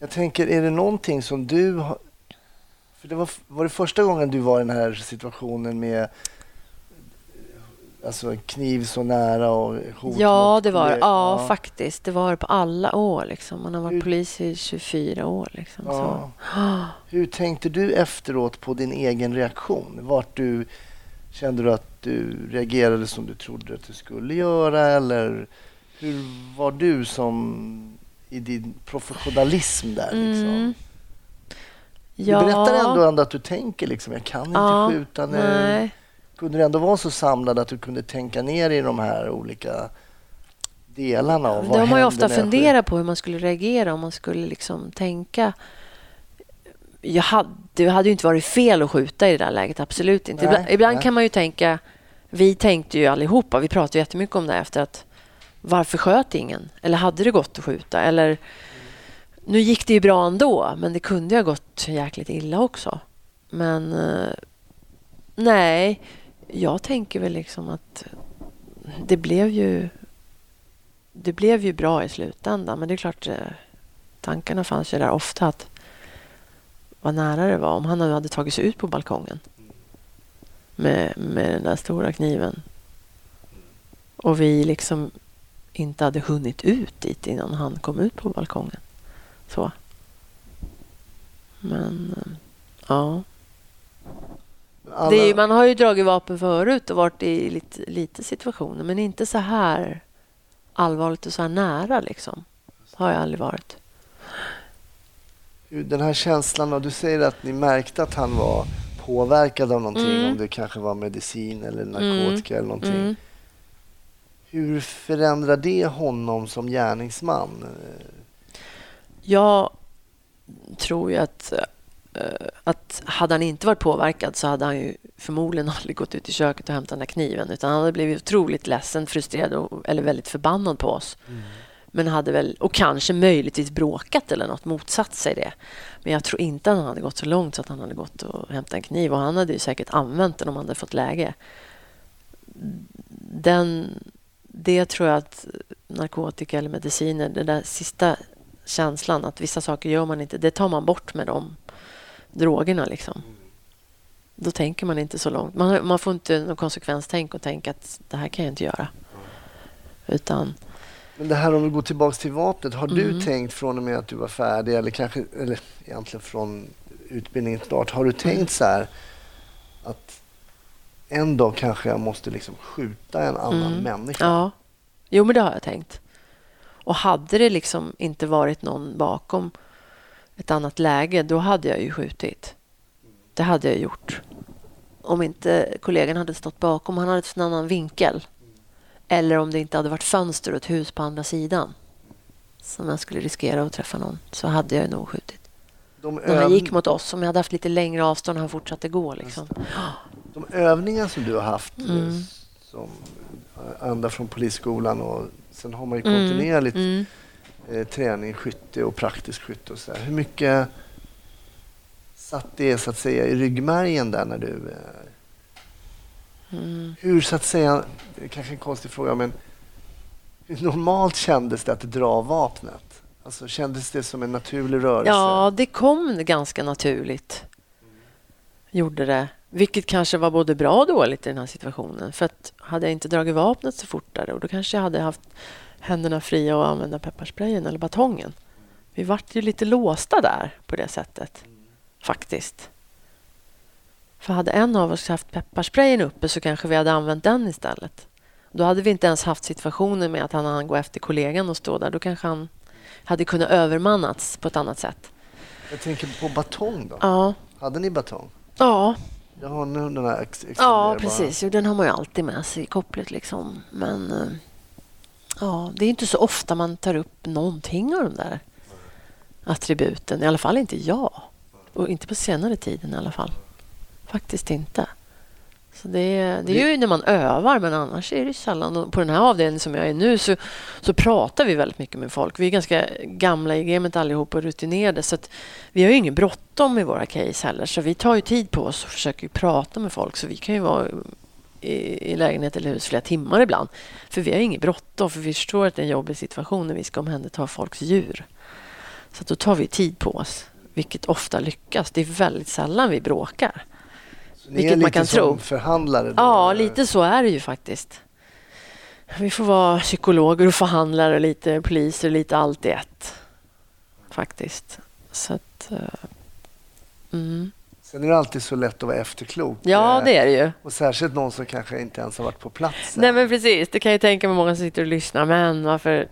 Jag tänker, är det någonting som du har... För det var, var det första gången du var i den här situationen med alltså kniv så nära och hot Ja, det var det. kolleg- Ja, faktiskt. Det var det på alla år. Liksom. Man har varit Hur- polis i 24 år. Liksom. Ja. Så. Hur tänkte du efteråt på din egen reaktion? Vart du, kände du att du reagerade som du trodde att du skulle göra? Eller hur var du som i din professionalism där? Liksom? Mm. Du berättar ändå, ändå att du tänker liksom, jag kan inte Ja, skjuta nu. Nej. Kunde du ändå vara så samlad att du kunde tänka ner i de här olika delarna? Av Det har man ju ofta funderat på hur man skulle reagera om man skulle liksom tänka. Jag hade, det hade ju inte varit fel att skjuta i det där läget, absolut inte. Nej, ibland ibland kan man ju tänka, vi tänkte ju allihopa, vi pratade jättemycket om det efter att varför sköt ingen? Eller hade det gått att skjuta? Eller nu gick det ju bra ändå, men det kunde ju ha gått jäkligt illa också. Men eh, nej, jag tänker väl liksom att det blev ju det blev ju bra i slutändan. Men det är klart, eh, tankarna fanns ju där ofta att vad nära det var om han nu hade tagit sig ut på balkongen med, med den där stora kniven. Och vi liksom inte hade hunnit ut dit innan han kom ut på balkongen. Så. Men, eh, ja. Alla, Det är, man har ju dragit vapen förut och varit i lite, lite situationer, men inte så här allvarligt och så här nära. Liksom. Har jag aldrig varit. Den här känslan, och du säger att ni märkte att han var påverkad av någonting, Mm. om det kanske var medicin eller narkotika eller någonting. Mm. Hur förändrar det honom som gärningsman? Jag tror ju att, eh, att hade han inte varit påverkad så hade han ju förmodligen aldrig gått ut i köket och hämtat den där kniven. Utan han hade blivit otroligt ledsen, frustrerad och, eller väldigt förbannad på oss. Men hade väl, och kanske möjligtvis bråkat eller något, motsatt sig det. Men jag tror inte att han hade gått så långt så att han hade gått och hämtat en kniv. Och han hade ju säkert använt den om han hade fått läge. Den, det tror jag att narkotika eller mediciner, den där sista känslan att vissa saker gör man inte, det tar man bort med de drogerna. Liksom. Då tänker man inte så långt. Man, man får inte någon konsekvenstänk och tänka att det här kan jag inte göra. Utan Men det här om vi går tillbaka till vapnet, har du Mm. tänkt från och med att du var färdig eller kanske, eller egentligen från utbildningen start, har du tänkt så här att en dag kanske jag måste liksom skjuta en annan Mm. människa? Ja. Jo, men det har jag tänkt. Och hade det liksom inte varit någon bakom ett annat läge, då hade jag ju skjutit. Det hade jag gjort. Om inte kollegan hade stått bakom, han hade haft en annan vinkel. Eller om det inte hade varit fönster och ett hus på andra sidan. Som jag skulle riskera att träffa någon, så hade jag nog skjutit. De, När han gick mot oss, om jag hade haft lite längre avstånd och han fortsatte gå. Liksom. de övningar som du har haft eh, Mm. som eh, ända från polisskolan och sen har man ju Mm, kontinuerligt Mm. eh, träning, skytte och praktisk skytte och så här. Hur mycket satt det så att säga i ryggmärgen där när du... Eh, Mm. hur så att säga, kanske en konstig fråga men hur normalt kändes det att dra vapnet? Alltså kändes det som en naturlig rörelse? Ja, det kom ganska naturligt. Gjorde det. Vilket kanske var både bra och dåligt i den här situationen. För att hade jag inte dragit vapnet så fortare och då kanske jag hade haft händerna fria att använda pepparsprayen eller batongen. Vi vart ju lite låsta där på det sättet. Faktiskt. För hade en av oss haft pepparsprayen uppe så kanske vi hade använt den istället. Då hade vi inte ens haft situationen med att han hann gå efter kollegan och stå där. Då kanske han hade kunnat övermannats på ett annat sätt. Jag tänker på batong då. Ja, Hade ni batong? ja, Jag har nu den här ex- ja precis. Jo, den har man ju alltid med sig i kopplet. Liksom. Men eh, Ja, det är inte så ofta man tar upp någonting av de där attributen. I alla fall inte jag. Och inte på senare tiden i alla fall. Faktiskt inte. Så det, är- det är ju när man övar, men annars är det sällan. Och På den här avdelningen som jag är nu så, så pratar vi väldigt mycket med folk. Vi är ganska gamla i gamet allihop och rutinerade. Så att vi har ju ingen bråttom i våra case heller. Så vi tar ju tid på oss och försöker prata med folk. Så vi kan ju vara i, i lägenhet eller hus flera timmar ibland. För vi har inget bråttom, för vi förstår att det är en jobbig situation när vi ska omhänderta folks djur. Så att då tar vi tid på oss, vilket ofta lyckas. Det är väldigt sällan vi bråkar. Så ni Vilket är man lite kan som tro. förhandlare? Då, Ja, eller? lite så är det ju faktiskt. Vi får vara psykologer och förhandlare och lite poliser, lite allt i ett. Faktiskt. Så att... eh, Mm. Sen är det alltid så lätt att vara efterklok. Ja, Eh, det är det ju. Och särskilt någon som kanske inte ens har varit på plats. Nej, men precis. Det kan jag tänka mig många som sitter och lyssnar. Men varför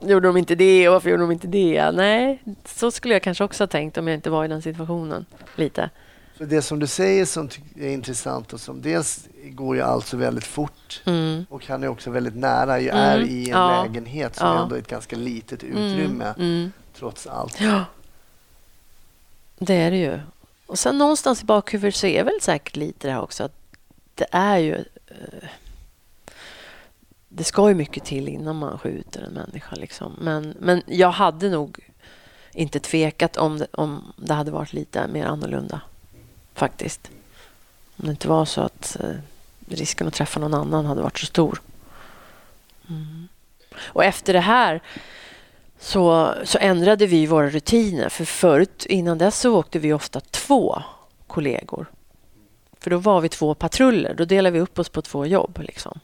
gjorde de inte det och varför gjorde de inte det? Nej, så skulle jag kanske också ha tänkt om jag inte var i den situationen. Lite. För det som du säger som är intressant och som dels går ju alltså väldigt fort Mm. och han är också väldigt nära, ju Mm, är i en ja, lägenhet som ja. ändå är ett ganska litet utrymme Mm. Mm. trots allt. Ja, det är det ju. Och sen någonstans i bakhuvudet så är väl säkert lite det här också att det är ju... eh, Det ska ju mycket till innan man skjuter en människa. Liksom. Men, men jag hade nog inte tvekat om det, om det hade varit lite mer annorlunda. Faktiskt. Om det inte var så att eh, risken att träffa någon annan hade varit så stor. Mm. Och efter det här så, så ändrade vi våra rutiner. För förut, innan dess, så åkte vi ofta två kollegor. För då var vi två patruller. Då delade vi upp oss på två jobb. Liksom.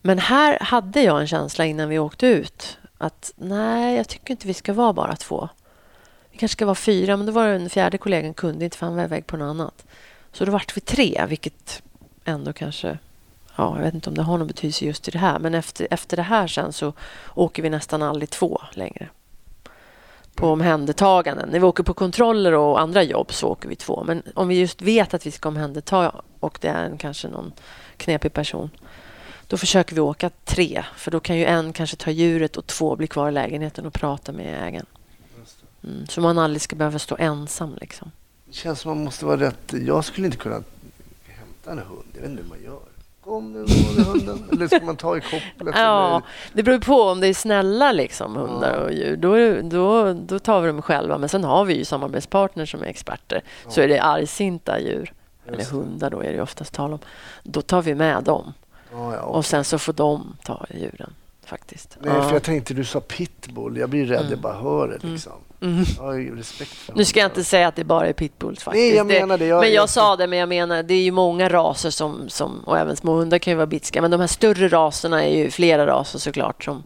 Men här hade jag en känsla innan vi åkte ut att nej, jag tycker inte vi ska vara bara två. Kanske ska vara fyra, men då var den fjärde kollegan kunde inte för han var iväg på något annat. Så då vart vi tre, vilket ändå kanske... Ja, jag vet inte om det har någon betydelse just i det här, men efter, efter det här sen så åker vi nästan aldrig två längre. På omhändertaganden. När vi åker på kontroller och andra jobb så åker vi två. Men om vi just vet att vi ska omhänderta och det är en, kanske någon knepig person då försöker vi åka tre, för då kan ju en kanske ta djuret och två bli kvar i lägenheten och prata med ägaren. Mm, så man aldrig ska behöva stå ensam. Liksom. Det känns som man måste vara rätt... Jag skulle inte kunna hämta en hund. Jag vet inte hur man gör. Kom nu, var hunden? Eller ska man ta i kopplet? Ja, Eller? det beror på om det är snälla liksom, hundar och djur. Då, då, då tar vi dem själva. Men sen har vi ju samarbetspartners som är experter. Så är det argsinta djur, eller Just det. hundar då är det oftast tal om. Då tar vi med dem Ja, ja, och sen så får de ta djuren faktiskt. Nej, Ja. för jag tänkte du sa pitbull. Jag blir rädd Mm. jag bara hör det. Liksom. Mm. Jag har ju respekt för Nu ska jag inte säga att det bara är pitbulls faktiskt. Nej, jag menar det. Jag- men jag jag- sa det, men jag menar det är ju många raser som, som och även små hundar kan ju vara bitska. Men de här större raserna är ju flera raser såklart. Som,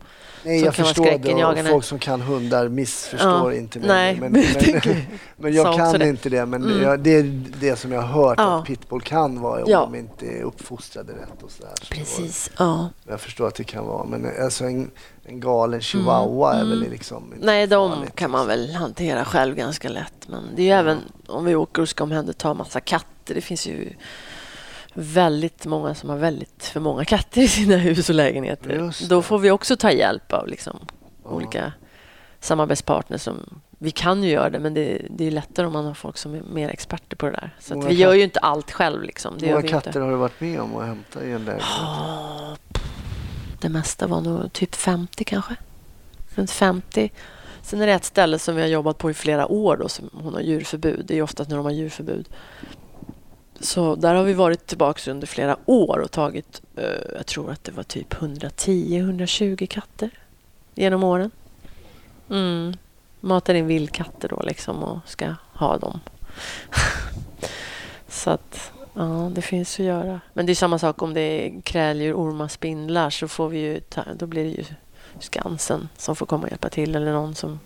Nej, jag förstår det. Och folk som kan hundar missförstår Ja, inte mig. nej, men, men men, jag kan det. inte det. Men Mm. jag, det är det som jag har hört Ja. att pitbull kan vara om Ja. de inte är uppfostrade rätt. Och så där. Så precis. Ja. Jag förstår att det kan vara. Men alltså en, en galen chihuahua är väl liksom inte Mm. Nej, de farligt, kan man väl hantera själv ganska lätt. Men det är ju även om vi åker och ska omhänderta massa katter. Det finns ju väldigt många som har väldigt för många katter i sina hus och lägenheter. Då får vi också ta hjälp av liksom, Ja. olika samarbetspartners. Som, vi kan ju göra det, men det, det är lättare om man har folk som är mer experter på det där. Så vi gör ju inte allt själv. Liksom. Det många katter inte. har du varit med om att hämta i en lägenhet? Det mesta var nog typ 50 kanske. Runt 50. Sen är det ett ställe som vi har jobbat på i flera år då, som hon har djurförbud. Det är oftast när de har djurförbud. Så där har vi varit tillbaka under flera år och tagit, eh, jag tror att det var typ 110-120 katter genom åren. Mm. Matar in vildkatter då liksom och ska ha dem. Så att, ja, det finns att göra. Men det är samma sak om det är kräldjur, ormar, spindlar så får vi ju ta, då blir det ju Skansen som får komma och hjälpa till eller någon som,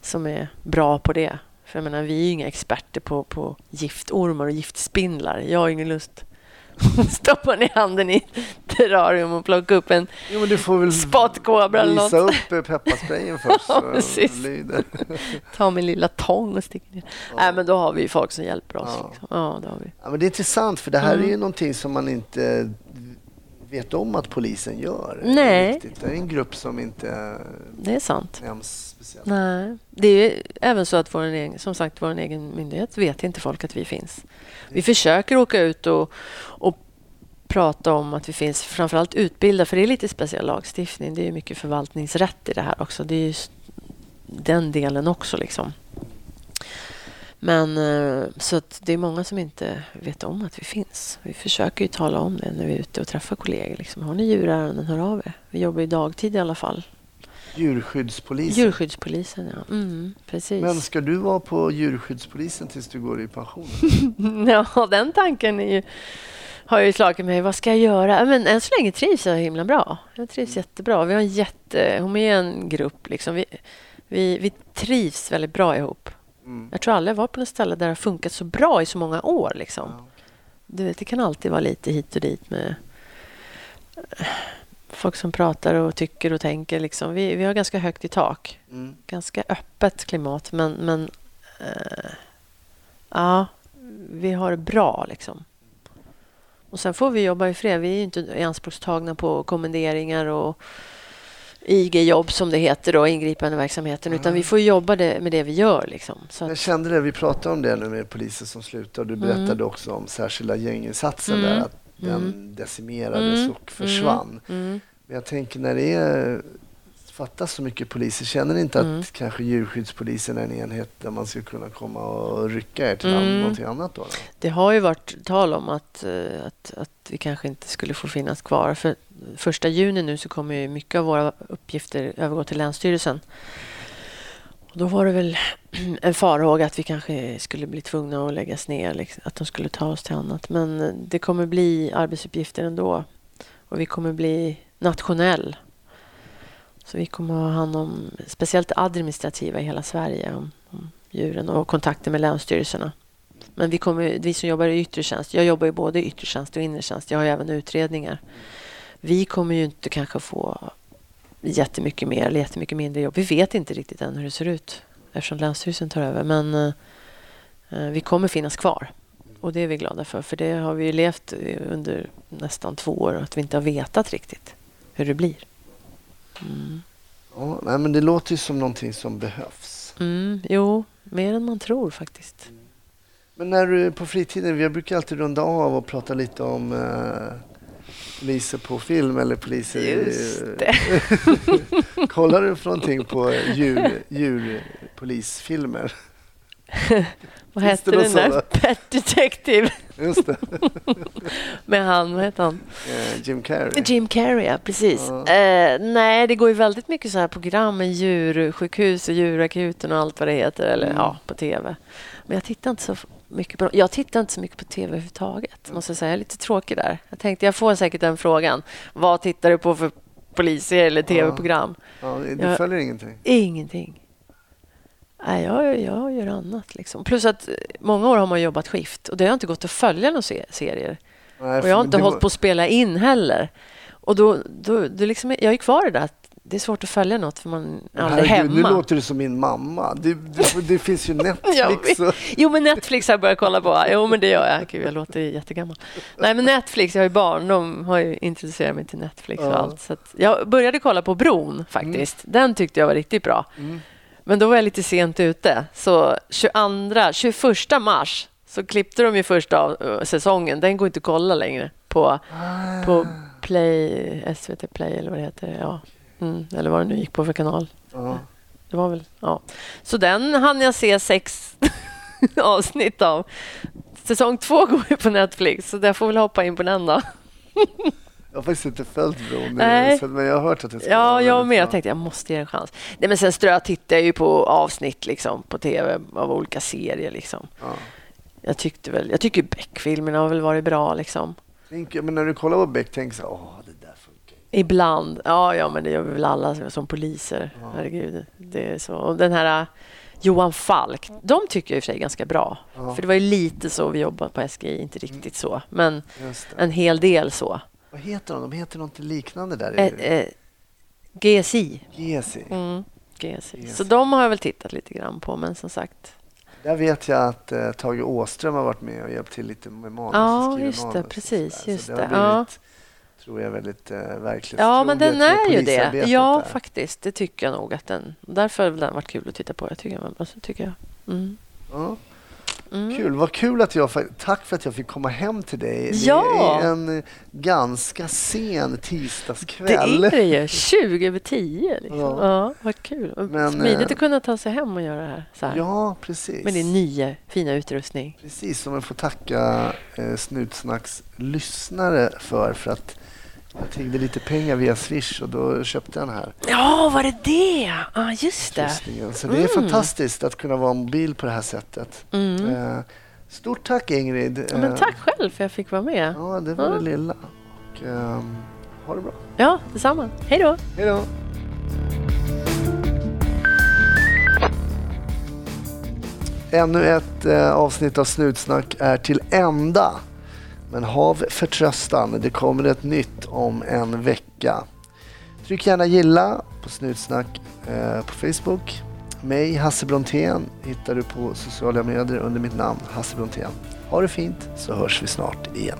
som är bra på det. För jag menar, vi är ju inga experter på, på giftormar och giftspindlar. Jag har ingen lust att stoppa ner handen i terrarium och plocka upp en Jo, men du får väl spotkobra eller visa något. upp eh, pepparsprayen först. Ja. Ta min lilla tång och sticka ner. Nej, men då har vi folk som hjälper oss. Ja. Liksom. Ja, det har vi. Ja, men det är intressant för det här Mm. är ju någonting som man inte vet om att polisen gör. Nej. Riktigt. Det är en grupp som inte Det är sant. nämns speciellt. Nej. Det är ju även så att vår egen, som sagt, vår egen myndighet vet inte folk att vi finns. Vi försöker åka ut och, och prata om att vi finns, framförallt utbilda, för det är lite speciell lagstiftning. Det är mycket förvaltningsrätt i det här också. Det är just den delen också. liksom. Men eh, så det är många som inte vet om att vi finns. Vi försöker ju tala om det när vi är ute och träffar kollegor. Liksom. Har ni djurärenden, hör av er. Vi jobbar ju dagtid i alla fall. Djurskyddspolisen. Djurskyddspolisen, ja. Mm, precis. Men ska du vara på djurskyddspolisen tills du går i pension? Ja, den tanken är ju, har ju slagit mig. Vad ska jag göra? Men än så länge trivs jag himla bra. Jag trivs jättebra. Vi har en jättehomogen grupp. Liksom. Vi, vi, vi trivs väldigt bra ihop. Mm. Jag tror aldrig jag var på något ställe där det har funkat så bra i så många år. Liksom. Ja. Du vet, det kan alltid vara lite hit och dit med folk som pratar och tycker och tänker. Liksom. Vi, vi har ganska högt i tak. Mm. Ganska öppet klimat, men, men eh, ja, vi har det bra. Liksom. Och Sen får vi jobba i fred. Vi är ju inte ianspråktagna på kommenderingar och IG-jobb som det heter, då, ingripande verksamheten, utan vi får jobba det, med det vi gör. Liksom. Så Jag att, kände det, vi pratade om det nu med poliser som slutar och du berättade också om särskilda gänginsatser Mm. där, att den Mm. decimerades Mm. och försvann. mm, Men jag tänker när det är, fattas så mycket poliser, känner ni inte att Mm. kanske djurskyddspolisen är en enhet där man skulle kunna komma och rycka er till Mm. någonting annat då? då? det har ju varit tal om att, eh, att, att vi kanske inte skulle få finnas kvar. För första juni nu så kommer ju mycket av våra uppgifter övergå till Länsstyrelsen. Och då var det väl en farhåga att vi kanske skulle bli tvungna att läggas ner, liksom, att de skulle ta oss till annat. Men eh, det kommer bli arbetsuppgifter ändå. Och vi kommer bli nationell. Så vi kommer ha hand om speciellt det administrativa i hela Sverige, om, om djuren och kontakter med länsstyrelserna. Men vi, kommer, vi som jobbar i yttre tjänst, jag jobbar ju både i yttre tjänst och inre tjänst. Jag har ju även utredningar. Vi kommer ju inte kanske få jättemycket mer eller jättemycket mindre jobb. Vi vet inte riktigt än hur det ser ut eftersom Länsstyrelsen tar över. Men eh, eh, vi kommer finnas kvar. Och det är vi glada för. För det har vi ju levt under nästan två år att vi inte har vetat riktigt hur det blir. Mm. Ja, nej, men det låter ju som någonting som behövs. Mm, jo, mer än man tror faktiskt. Men när du är på fritiden, vi brukar alltid runda av och prata lite om eh, poliser på film eller poliser... i- Just det. Kollar du för någonting på djur, djurpolisfilmer? Vad hette den där? Pet Detective Just det, med han, vad heter han? eh, Jim Carrey. Jim Carrey, ja, precis. Ja. Eh, nej, det går ju väldigt mycket så här program med djursjukhus och djurakuten och allt vad det heter, eller Mm. ja, på tv. Men jag tittar inte så mycket på. Jag tittar inte så mycket på tv överhuvudtaget, måste jag säga. Jag är lite tråkig där. Jag tänkte, jag får säkert den frågan. Vad tittar du på för poliser eller tv-program? Ja, du Jag- följer ingenting? Ingenting. Nej, jag, jag gör annat. Liksom. Plus att eh, många år har man jobbat skift och det har inte gått att följa några se- serier. Nej, Och jag har inte hållit på att spela in heller. Och då, då, då liksom, jag är kvar i det där det är svårt att följa något för man är aldrig hemma. Nu låter du som min mamma. Det, det, det finns ju Netflix. och, Jo, men Netflix har jag börjat kolla på. Jo, men det gör jag. Gud, jag låter jättegammal. Nej, men Netflix, jag har ju barn. De har ju introducerat mig till Netflix och Ja. allt. Så jag började kolla på Bron faktiskt. Den tyckte jag var riktigt bra. Mm. Men då var jag lite sent ute. Så 22, 21 mars så klippte de ju första av, eh, säsongen. Den går inte att kolla längre på, på Play, SVT Play eller vad det heter. Ja. Mm, eller vad det nu gick på för kanal. Ja. Det var väl, ja. Så den hann jag se sex avsnitt av. Säsong två går ju på Netflix, så jag får väl hoppa in på den då. Jag har faktiskt inte följt Bron, så- men jag har hört att det ska Ja, vara jag med. Jag tänkte jag måste ge en chans. Nej, men sen strö tittar jag ju på avsnitt liksom, på tv av olika serier. Liksom. Ja. Jag tyckte väl, jag tycker Beck-filmerna har väl varit bra. Liksom. Tänk, men när du kollar på Beck, tänk så åh, det där funkar ju." Ibland. Ja, ja, men det gör vi väl alla som- poliser. Ja. Herregud, det är så. Och den här äh, Johan Falk, de tycker jag i och för sig är ganska bra. Ja. För det var ju lite så vi jobbade på SGI, inte riktigt så, men en hel del så. Vad heter de? De heter något liknande där. Eh, eh, GSI. Gesi. Mm, GSI. GSI. Så de har jag väl tittat lite grann på, men som sagt. Där vet jag att eh, Tage Åström har varit med och hjälpt till lite med manus. Ja, just det, precis, just det. ja. Tror jag är väldigt eh, verklighetstroget. Ja, men den är ju det. Ja, där. faktiskt. Det tycker jag nog att den... Därför har den varit kul att titta på. Jag tycker, alltså, tycker jag. Mm. Ja. Mm. Kul, vad kul att jag Tack för att jag fick komma hem till dig. Ja. Det är en ganska sen Det tisdagskväll. är det ju. 20 över 10. Liksom. Ja. Ja. vad kul. Men, Smidigt eh, att kunna ta sig hem och göra det här. Så här. Ja, precis. Med din nya fina utrustning. Precis, som jag får tacka eh, Snutsnacks lyssnare för. För att jag tiggde lite pengar via Swish och då köpte jag den här Ja, var det det? Ja, just det. Så det är Mm. fantastiskt att kunna vara mobil på det här sättet. Mm. Eh, stort tack Ingrid. Ja, men Eh, tack själv för att jag fick vara med. Ja, det var Ja. det lilla. Och, ehm, ha det bra. Ja, detsamma. Hej då. Hej då! Ännu ett eh, avsnitt av Snutsnack är till ända. Men hav förtröstan, det kommer ett nytt om en vecka. Tryck gärna gilla på Snutsnack eh, på Facebook. Mig, Hasse Brontén, hittar du på sociala medier under mitt namn Hasse Brontén. Ha det fint så hörs vi snart igen.